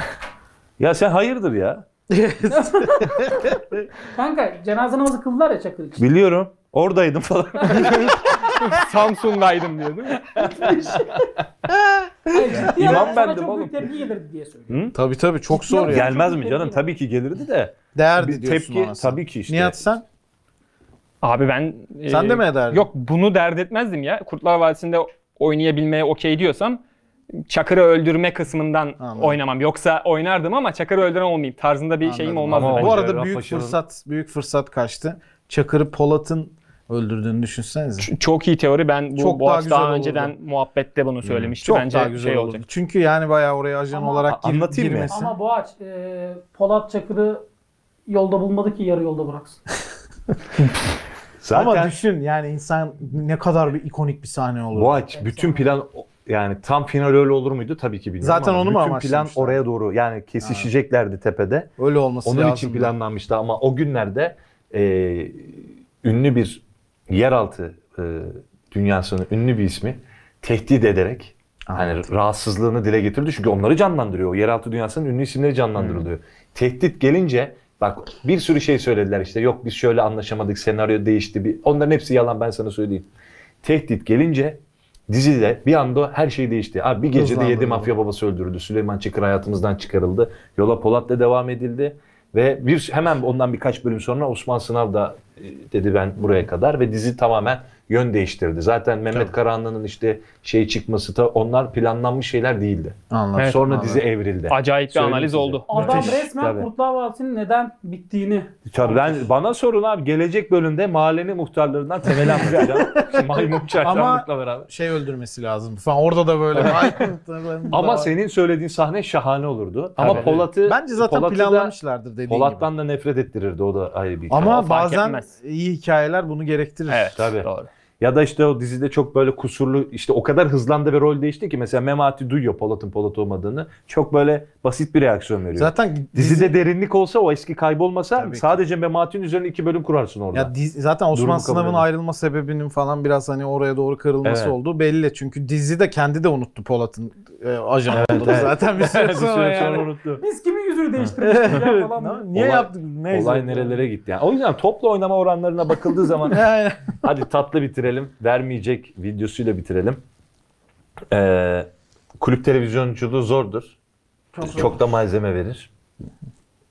Ya sen hayırdır ya? Kanka cenaze namazı kıldılar ya Çakır için. Biliyorum. Oradaydım falan. Samsun'daydım diyor değil mi? İmam bendim çok oğlum. tepki gelirdi diye söylüyorum. Tabii tabii çok Ciddi zor ya. Gelmez mi canım? Tabii ki gelirdi de. Değerdi Bir diyorsun tepki ona sen. tabii ki işte. Nihat sen? Abi ben... Sen e, de mi ederdin? Yok bunu dert etmezdim ya. Kurtlar Vadisi'nde oynayabilmeye okey diyorsam Çakır'ı öldürme kısmından Anladım. oynamam. Yoksa oynardım ama Çakır'ı öldüren olmayayım tarzında bir şeyim Anladım. olmazdı. Ama bence. Bu arada Cerrah büyük Paşa'nın- fırsat büyük fırsat kaçtı. Çakır'ı Polat'ın öldürdüğünü düşünsenize. Ç- Çok iyi teori. Ben bu Çok Boğaç daha daha, olurdu. önceden muhabbette bunu söylemişti. Çok Bence daha güzel şey olurdu. olacak. Çünkü yani bayağı oraya ajan Ama- olarak gir, Anlatayım girmesi. Ama Boğaç e, Polat Çakır'ı yolda bulmadı ki yarı yolda bıraksın. Zaten Ama düşün yani insan ne kadar bir ikonik bir sahne olur. Boğaç bütün plan yani tam final öyle olur muydu tabii ki bilmiyorum Zaten ama onu mu bütün plan amaçlamışlar? oraya doğru yani kesişeceklerdi tepede. Öyle olması Onun lazım. için planlanmıştı ama o günlerde e, ünlü bir yeraltı e, dünyasının ünlü bir ismi tehdit ederek hani rahatsızlığını dile getirdi. Çünkü onları canlandırıyor. O yeraltı dünyasının ünlü isimleri canlandırılıyor. Tehdit gelince bak bir sürü şey söylediler işte. Yok biz şöyle anlaşamadık, senaryo değişti. Bir... Onların hepsi yalan ben sana söyleyeyim. Tehdit gelince dizide bir anda her şey değişti. Abi bir gecede yedi mafya babası öldürüldü. Süleyman Çakır hayatımızdan çıkarıldı. Yola Polat'la devam edildi. Ve bir hemen ondan birkaç bölüm sonra Osman Sınav da dedi ben buraya kadar ve dizi tamamen yön değiştirdi. Zaten Mehmet Tabii. Karahanlı'nın işte şey çıkması da onlar planlanmış şeyler değildi. Anladım. Evet, Sonra anladım. dizi evrildi. Acayip bir Söyleyeyim analiz size. oldu. Adam Müthiş, resmen tabii. Kurtlar Vadisi'nin neden bittiğini Tabii ben bana sorun abi gelecek bölümde mahallenin muhtarlarından temel anlatacağım. Maymun çarşamlıkla beraber. Şey öldürmesi lazım falan. Orada da böyle. Ama senin söylediğin sahne şahane olurdu. Ama Tabii. Polat'ı Bence zaten Polat'ı da- planlamışlardır dediğin gibi. Polat'tan da nefret ettirirdi o da ayrı bir Ama O fark bazen etmez. iyi hikayeler bunu gerektirir. Evet, Tabii. doğru. Ya da işte o dizide çok böyle kusurlu işte o kadar hızlandı ve rol değişti ki mesela Memati duyuyor Polat'ın Polat olmadığını. Çok böyle basit bir reaksiyon veriyor. Zaten Dizide derinlik olsa o eski kaybolmasa Tabii ki. sadece Memati'nin üzerine iki bölüm kurarsın orada. Ya dizi, zaten Osman Durumu Sınav'ın ayrılma sebebinin falan biraz hani oraya doğru kırılması Evet. olduğu belli. Çünkü dizi de kendi de unuttu Polat'ın e, ajan olduğunu evet. zaten bir süre Bir sonra, yani. unuttu. biz kimin yüzünü değiştirmiştik ya falan. Ne- Niye Olay- yaptık? Neyse. Olay nerelere gitti yani. O yüzden toplu oynama oranlarına bakıldığı zaman hadi tatlı bitirelim. Vermeyecek videosuyla bitirelim. Ee, kulüp televizyonculuğu zordur. Çok, Çok da malzeme verir.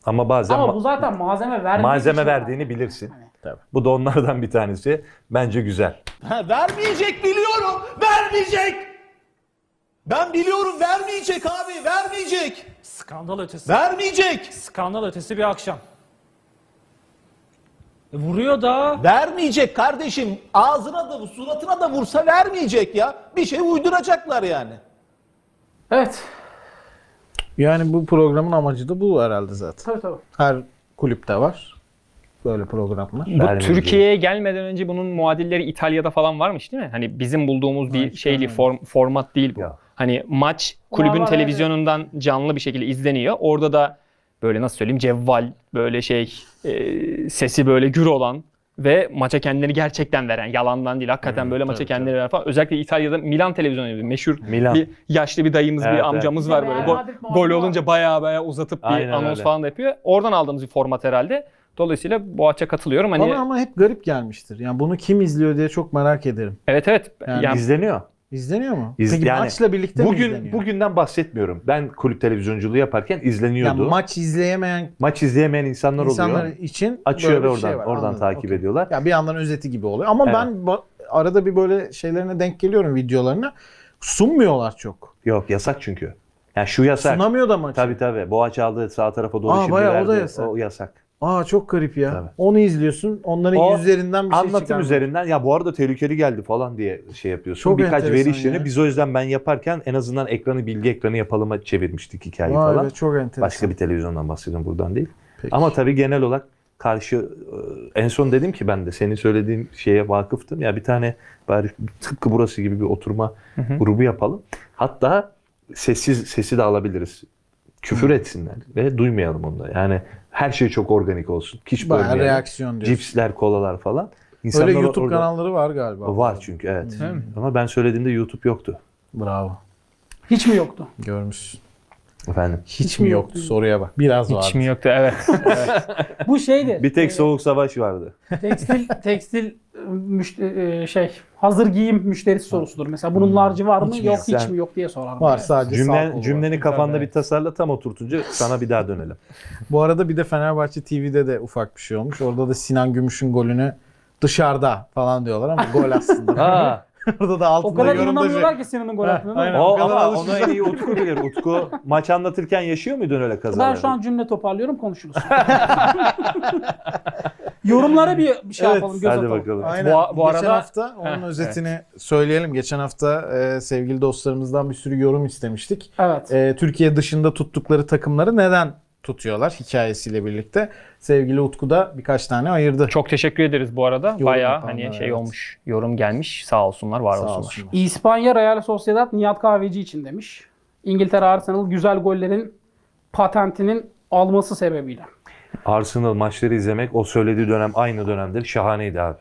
Ama bazen Ama ma- bu zaten malzeme verdiği malzeme verdiğini bilirsin. Tabii. Bu da onlardan bir tanesi. Bence güzel. Ha, vermeyecek biliyorum. Vermeyecek. Ben biliyorum vermeyecek abi. Vermeyecek. Skandal ötesi. Vermeyecek. Skandal ötesi bir akşam. E, vuruyor da. Vermeyecek kardeşim. Ağzına da suratına da vursa vermeyecek ya. Bir şey uyduracaklar yani. Evet. yani bu programın amacı da bu herhalde zaten. Tabii tabii. Her kulüpte var böyle programlar. Bu Vermeyecek. Türkiye'ye gelmeden önce bunun muadilleri İtalya'da falan varmış değil mi? Hani bizim bulduğumuz bir şeyli form, format değil bu. Ya. Hani maç kulübün var, televizyonundan canlı bir şekilde izleniyor. Orada da böyle nasıl söyleyeyim cevval böyle şey e, sesi böyle gür olan ve maça kendini gerçekten veren yalandan değil hakikaten böyle maça tabii, kendini veren falan. Özellikle İtalya'da Milan televizyonu gibi meşhur Milan. bir yaşlı bir dayımız Evet, bir amcamız var böyle Real gol, Madrid gol muhabbeti olunca baya baya uzatıp bir Aynen anons öyle. falan da yapıyor. Oradan aldığımız bir format herhalde. Dolayısıyla bu açığa katılıyorum. Hani Bana ama hep garip gelmiştir. Yani bunu kim izliyor diye çok merak ederim. evet evet. Yani Yani İzleniyor. İzleniyor mu? İz- Peki yani maçla birlikte mi Bugün izleniyor? bugünden bahsetmiyorum. Ben kulüp televizyonculuğu yaparken izleniyordu. yani maç izleyemeyen Maç izleyemeyen insanlar, insanlar oluyor. için Açıyor böyle ve şey oradan var. oradan Anladım, takip okey. ediyorlar. Ya bir yandan özeti gibi oluyor. Ama Evet. ben arada bir böyle şeylerine denk geliyorum videolarına. Sunmuyorlar çok. Yok yasak çünkü. Yani şu yasak. Sunamıyor da maçı. Tabii tabii. Boğaç aldı sağ tarafa doğru Aa, şimdi bayağı o verdi. da yasak. O yasak. Aa çok garip ya. Tabii. Onu izliyorsun. Onların O yüzlerinden bir şey Anlatım çıkarmıyor. üzerinden ya bu arada tehlikeli geldi falan diye şey yapıyorsun. Çok Birkaç veri enteresan işlerini ya. biz o yüzden ben yaparken en azından ekranı bilgi ekranı yapalıma çevirmiştik hikayeyi Vay falan. be, çok enteresan. Başka bir televizyondan bahsediyorum buradan değil. Peki. Ama tabii genel olarak karşı e, en son dedim ki ben de senin söylediğin şeye vakıftım. Ya bir tane bari tıpkı burası gibi bir oturma grubu yapalım. Hatta sessiz sesi de alabiliriz. Küfür etsinler ve duymayalım onu da. Yani her şey çok organik olsun. Hiç Bayağı bölmeyelim. reaksiyon diyorsun. Cipsler, kolalar falan. İnsanlar Öyle YouTube orada- kanalları var galiba. Var çünkü evet. Ama ben söylediğimde YouTube yoktu. Bravo. Hiç mi yoktu? Görmüşsün. Efendim. Hiç, mi yoktu? Soruya bak. Biraz hiç vardı. mi yoktu? Evet. Bu şeydi. Bir tek e, soğuk savaş vardı. tekstil tekstil e, müşte- e, şey hazır giyim müşterisi sorusudur. Mesela bunun large'ı var mı? Hiç yok yok? hiç Sen- mi yok diye sorarım. Var Yani. sadece var. cümleni kafanda Tabii, bir evet. tasarla tam oturtunca sana bir daha dönelim. Bu arada bir de Fenerbahçe TV'de de ufak bir şey olmuş. Orada da Sinan Gümüş'ün golünü dışarıda falan diyorlar ama gol aslında. Orada da altında O kadar inanamıyorlar şey. ki Sinan'ın gol aynen. o kadar ama alışmış. onu en iyi Utku bilir. Utku maç anlatırken yaşıyor muydun öyle kazaları? Ben şu an cümle toparlıyorum konuşuruz. Yorumlara bir bir şey Evet, yapalım göz Hadi atalım. bakalım. Aynen. Bu- bu Geçen arada- hafta onun Heh, özetini söyleyelim. Geçen hafta e, sevgili dostlarımızdan bir sürü yorum istemiştik. Evet. E, Türkiye dışında tuttukları takımları neden tutuyorlar hikayesiyle birlikte. Sevgili Utku da birkaç tane ayırdı. Çok teşekkür ederiz bu arada. Yorum Bayağı yapanlar, hani şey evet. olmuş. Yorum gelmiş. Sağ olsunlar, var Sağ olsunlar. olsunlar. İspanya Real Sociedad Nihat Kahveci için demiş. İngiltere Arsenal güzel gollerin patentinin alması sebebiyle. Arsenal maçları izlemek o söylediği dönem aynı dönemdir. Şahaneydi abi.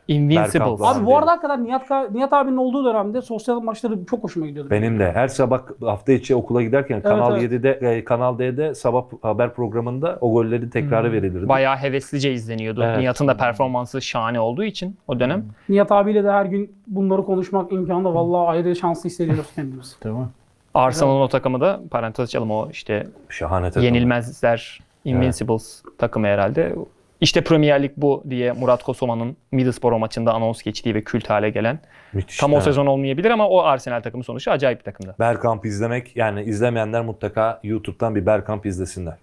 Var. Abi bu arada hakikaten Nihat, Ka- Nihat abinin olduğu dönemde sosyal maçları çok hoşuma gidiyordu. Benim de her sabah hafta içi okula giderken Kanal evet. 7'de e, Kanal D'de sabah haber programında o golleri tekrarı verilirdi. Bayağı heveslice izleniyordu. Evet. Nihat'ın da performansı şahane olduğu için o dönem. Nihat abiyle de her gün bunları konuşmak imkanı da vallahi ayrı şanslı hissediyoruz kendimizi. Mi? Arsenal'ın o takımı da parantez açalım o işte Şahane takım. yenilmezler Invincibles takımı herhalde. İşte Premier Lig bu diye Murat Kosova'nın Middlesbrough maçında anons geçtiği ve kült hale gelen. Müthiş. Tam o Evet. sezon olmayabilir ama o Arsenal takımı sonuçta acayip bir takımdı. Bergkamp izlemek yani izlemeyenler mutlaka YouTube'dan bir Bergkamp izlesinler.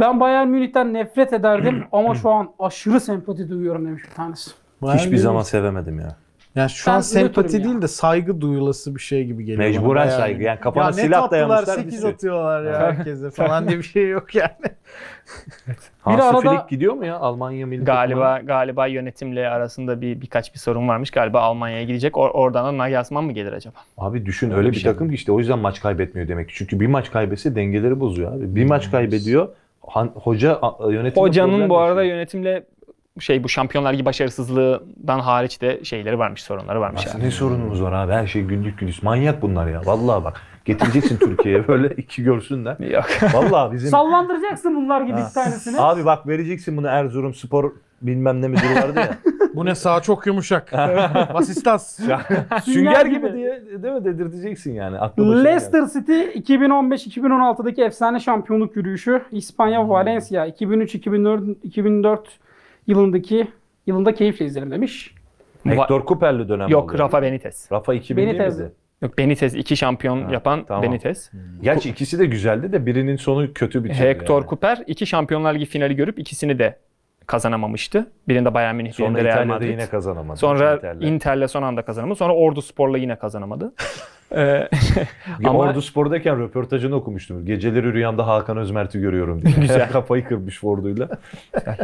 Ben Bayern Münih'ten nefret ederdim ama şu an aşırı sempati duyuyorum demiş bir tanesi. Hiçbir zaman sevemedim ya. Yani şu Ben an sempati ya. değil de saygı duyulası bir şey gibi geliyor. bana. Mecburen Bayağı- saygı. Yani kafana ya ne silah tatlılar dayamışlar. 8 bir şey. atıyorlar ya herkese falan diye bir şey yok yani. Hansi arada- Flick gidiyor mu ya Almanya milli takımına? Galiba galiba yönetimle arasında bir birkaç bir sorun varmış. Galiba Almanya'ya gidecek. Or- oradan da Nagelsmann mı gelir acaba? Abi düşün öyle bir şey takım ki işte o yüzden maç kaybetmiyor demek. ki. Çünkü bir maç kaybetse dengeleri bozuyor abi. Bir maç kaybediyor. han- hoca yönetimi Hocanın bu arada yaşıyor. yönetimle şey bu Şampiyonlar Ligi başarısızlığından hariç de şeyleri varmış, sorunları varmış Nasıl yani. ne sorunumuz var abi? Her şey güllük güliş. Manyak bunlar ya. Vallahi bak. Getireceksin Türkiye'ye böyle iki görsünler. Yok. Vallahi bizim Sallandıracaksın bunlar gibi iki tanesini. Abi bak vereceksin bunu Erzurum Spor bilmem ne müdürü vardı ya. Bu ne sağ çok yumuşak. Vasistas. Sünger gibi. diye değil mi dedirteceksin yani. Leicester City 2015-2016'daki efsane şampiyonluk yürüyüşü İspanya Valencia 2003-2004 2004 yılındaki yılında keyifle izlerim demiş. Hector Cooper'li dönem Yok oldu. Rafa Benitez. Rafa 2000 değil Benitez. miydi? Yok Benitez iki şampiyon Ha, yapan tamam. Benitez. Gerçi ikisi de güzeldi de birinin sonu kötü bitirdi. Hector yani. Cooper iki Şampiyonlar Ligi finali görüp ikisini de kazanamamıştı. Birinde Bayern Münih, Sonra birinde Real İtalya'da Madrid. yine kazanamadı. Sonra Inter'le. Inter'le son anda kazanamadı. Sonra Ordu Spor'la yine kazanamadı. Ee, ama- Ordu Spor'dayken röportajını okumuştum. Geceleri rüyamda Hakan Özmert'i görüyorum diye. Güzel. Kafayı kırmış Ordu'yla.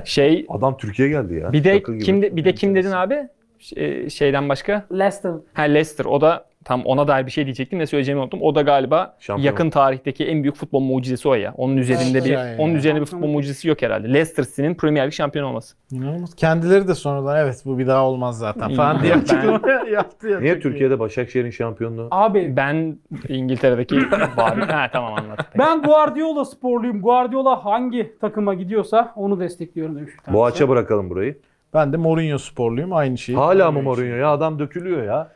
şey Adam Türkiye geldi ya. bir de Şaka gibi. kim de- bir de kim dedin abi? Şey- şeyden başka? Leicester Ha Leicester. O da tam ona dair bir şey diyecektim ne söyleyeceğimi unuttum. O da galiba Şampiyon. yakın tarihteki en büyük futbol mucizesi o ya. Onun üzerinde Evet, bir yani. onun üzerinde bir futbol mucizesi yok herhalde. Leicester City'nin Premier Lig şampiyon olması. İnanılmaz. Kendileri de sonradan evet bu bir daha olmaz zaten falan diye Ben- açıklama yaptı ya. Niye çok iyi. Türkiye'de Başakşehir'in şampiyonluğu? Abi Ben İngiltere'deki bari ha tamam anladım. ben Guardiola sporluyum. Guardiola hangi takıma gidiyorsa onu destekliyorum demiş bir tanesi. Boğaç'a bırakalım burayı. Ben de Mourinho sporluyum aynı şeyi. Hala mı Mourinho ya? Adam dökülüyor ya.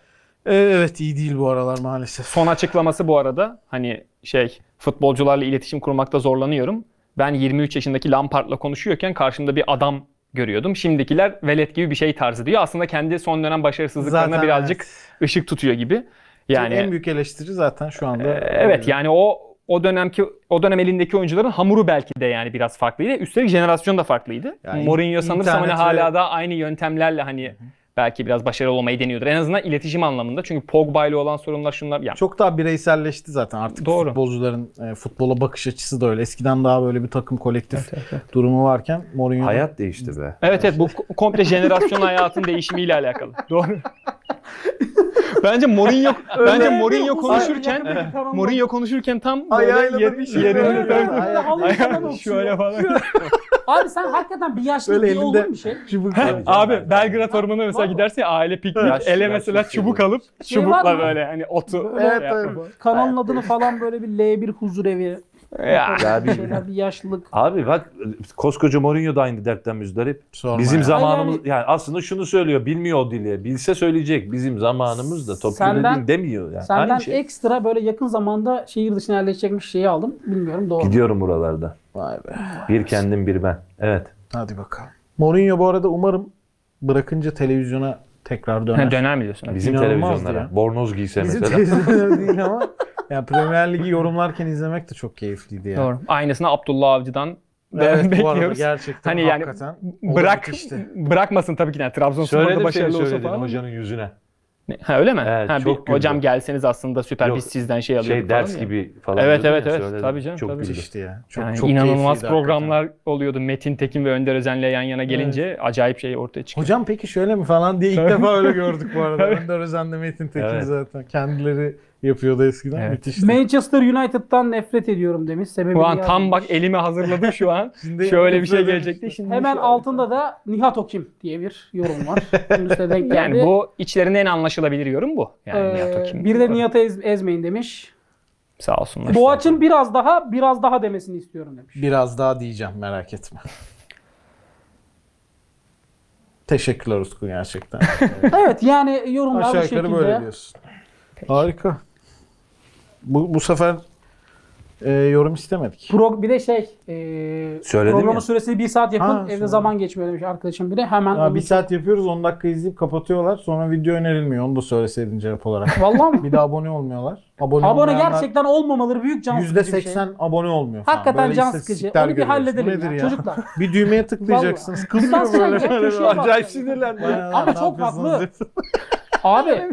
Ee, Evet iyi değil bu aralar maalesef. Son açıklaması bu arada hani şey futbolcularla iletişim kurmakta zorlanıyorum. Ben 23 yaşındaki Lampard'la konuşuyorken karşımda bir adam görüyordum. Şimdikiler velet gibi bir şey tarzı diyor. Aslında kendi son dönem başarısızlıklarına Zaten birazcık evet. ışık tutuyor gibi. Yani en büyük eleştiri zaten şu anda. e, evet yani o o dönemki o dönem elindeki oyuncuların hamuru belki de yani biraz farklıydı. Üstelik jenerasyon da farklıydı. Yani Mourinho sanırsam hani hala da aynı yöntemlerle hani belki biraz başarılı olmayı deniyordur. En azından iletişim anlamında. Çünkü Pogba ile olan sorunlar şunlar. Yani Çok daha bireyselleşti zaten artık Doğru. futbolcuların e, futbola bakış açısı da öyle. Eskiden daha böyle bir takım kolektif durumu varken Mourinho Hayat değişti be. Evet evet bu komple jenerasyon hayatın değişimiyle alakalı. Doğru. bence Mourinho bence Mourinho konuşurken kanalda- Mourinho konuşurken tam böyle şey yerinde şöyle falan. Abi sen hakikaten bir yaşlı Böyle olur elinde- bir şey. çubuk Abi Belgrad Ormanı'na mesela gidersin ya aile piknik Yaşlı, ele yaşlı mesela şey çubuk Şey alıp var çubukla mı? böyle hani otu. Evet, şey evet. Kanalın adını falan böyle bir L1 huzur evi. Ya. Ya bir bir- şeyler bir yaşlılık. Abi bak koskoca Mourinho da aynı dertten müzdarip. Sorma Bizim ya. zamanımız Yani- yani aslında şunu söylüyor bilmiyor o dili. Bilse söyleyecek. Bizim zamanımızda top Senden- dediğin demiyor yani. Senden Aynı şey. ekstra böyle yakın zamanda şehir dışına yerleşecekmiş şeyi aldım. Bilmiyorum doğru. mu? Gidiyorum buralarda. Vay be. Bir kendim bir ben. Evet. Hadi bakalım. Mourinho bu arada umarım bırakınca televizyona tekrar döner. Ha, döner mi diyorsun? Bizim televizyonlara. ya. Bornoz giyse Bizim mesela. televizyonlar değil ama yani Premier Ligi yorumlarken izlemek de çok keyifliydi ya. Doğru. Aynısını Abdullah Avcı'dan da Evet bu arada bekliyoruz. gerçekten Hani yani Bırak müthişti. bırakmasın tabii ki yani Trabzonspor'da seni başarılı olsa söyledin falan. hocanın yüzüne. Ne? Ha öyle mi? Evet, ha, çok bir, hocam gelseniz aslında süper Yok, biz sizden şey alıyorduk Şey falan ders ya. gibi falan. Evet, evet, ya, evet. söyledim. Tabii canım, Çok tabii. Müthişti ya. Çok, Yani çok inanılmaz programlar oluyordu. Metin Tekin ve Önder Özen'le yan yana gelince acayip şey ortaya çıkıyor. Hocam peki şöyle mi falan diye ilk defa öyle gördük bu arada. Önder Özen'le Metin Tekin Evet. zaten. Kendileri yapıyordu eskiden. Evet. Müthişti. Manchester United'dan nefret ediyorum demiş. Sebebi Şu an tam bak elimi hazırladım şu an. Şöyle bir şey gelecekti. Şimdi Hemen şu- altında da Nihat Okim diye bir yorum var. Denk geldi. yani bu içlerinde en anlaşılabilir yorum bu. Yani Ee, Nihat Okim. bir de Nihat'ı ez- ezmeyin demiş. Sağ olsunlar. Boğaç'ın biraz daha biraz daha demesini istiyorum demiş. Biraz daha diyeceğim merak etme. Teşekkürler Utku gerçekten. Evet yani yorumlar bu Aşağı şekilde. yukarı böyle diyorsun. Harika. Bu, bu sefer e, yorum istemedik. Pro, bir de şey e, Söyledim programın ya. süresini bir saat yapın Ha, evde sonra. zaman geçmiyor demiş arkadaşım biri. Hemen Ya bir saat yapıyoruz 10 dakika izleyip kapatıyorlar. Sonra video önerilmiyor. Onu da söyleseydin cevap olarak. Vallahi mi? bir de abone olmuyorlar. Abone, Abone olmayanlar gerçekten olmamaları büyük can sıkıcı bir şey. %80 abone olmuyor falan. Hakikaten Böyle can sıkıcı. istatistikler Onu bir görüyoruz. Bu halledelim nedir ya, çocuklar. Bir düğmeye tıklayacaksın. Vallahi. Sıkılıyor Tıklansa böyle. ya, köşeye bak. Acayip sinirlendim. Ama çok haklı. Abi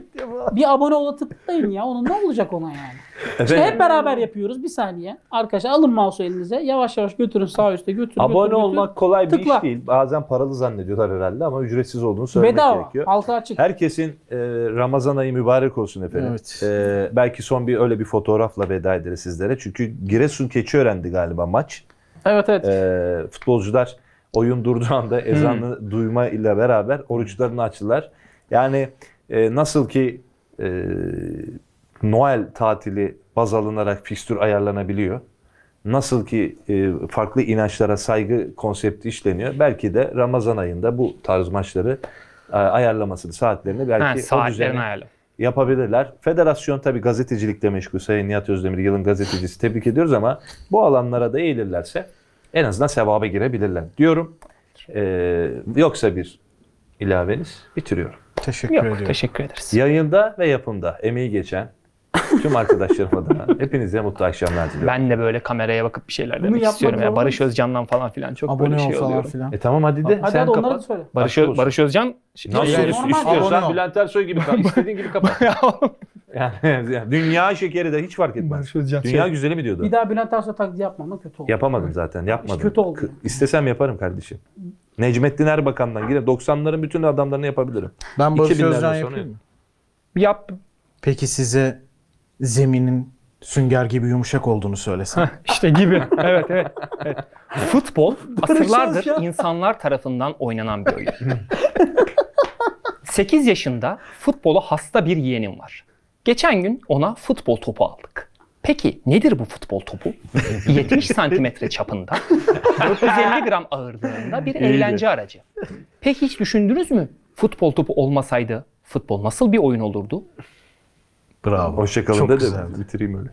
bir abone ola tıklayın ya. Onun ne olacak ona yani? İşte hep beraber yapıyoruz. Bir saniye. Arkadaşlar alın mouse'u elinize. Yavaş yavaş götürün sağ üstte götürün. Abone götürün, götürün. olmak kolay bir Tıkla. iş değil. Bazen paralı zannediyorlar herhalde ama ücretsiz olduğunu söylemek Bedava. gerekiyor. Halka açık. Herkesin e, Ramazan ayı mübarek olsun efendim. Evet. E, belki son bir öyle bir fotoğrafla veda ederiz sizlere. Çünkü Giresun Keçiören'di galiba maç. Evet evet. E, futbolcular oyun durduğu anda ezanı duyma ile beraber oruçlarını açtılar. Yani e, nasıl ki e, Noel tatili baz alınarak fikstür ayarlanabiliyor. Nasıl ki e, farklı inançlara saygı konsepti işleniyor. Belki de Ramazan ayında bu tarz maçları e, ayarlamasını, saatlerini belki Ha, o saatlerini düzene ayarla. yapabilirler. Federasyon tabii gazetecilikle meşgul. Sayın Nihat Özdemir yılın gazetecisi tebrik ediyoruz ama bu alanlara da eğilirlerse en azından sevaba girebilirler diyorum. Ee, yoksa bir ilaveniz bitiriyorum. Teşekkür Yok ediyorum. teşekkür ederiz. Yayında ve yapımda emeği geçen tüm arkadaşlarım adına hepinize mutlu akşamlar diliyorum. Ben de böyle kameraya bakıp bir şeyler demek yapmak istiyorum. Ya zorunda Barış? Özcan'dan falan filan çok Abone böyle ol şey falan oluyorum. filan. E tamam hadi de Hadi sen hadi onları da kapat. söyle. Barış. Barış Özcan Nasıl Yani olsun? normal. İstiyorsan Abone ol. Bülent Ersoy gibi kapat. İstediğin gibi kapat. Yani, yani dünya şekeri de hiç fark etmez. Barış Özcan. Dünya güzeli mi diyordu? Bir daha Bülent Ersoy taklidi yapmam kötü oldu. Yapamadım zaten. Yapmadım. kötü oldu. K- İstesem yaparım kardeşim. Necmettin Erbakan'dan girer. 90'ların bütün adamlarını yapabilirim. Ben Barış 2000'lerden Özcan sonra yapayım mı? Yap. Peki size zeminin sünger gibi yumuşak olduğunu söylesem. İşte gibi. evet, evet, evet. Futbol asırlardır insanlar tarafından oynanan bir oyun. 8 yaşında futbolu hasta bir yeğenim var. Geçen gün ona futbol topu aldık. Peki nedir bu futbol topu? 70 santimetre çapında, 450 gram ağırlığında bir eğlence aracı. Peki hiç düşündünüz mü? Futbol topu olmasaydı futbol nasıl bir oyun olurdu? Bravo. Hoşçakalın Çok da güzeldi. bitireyim öyle.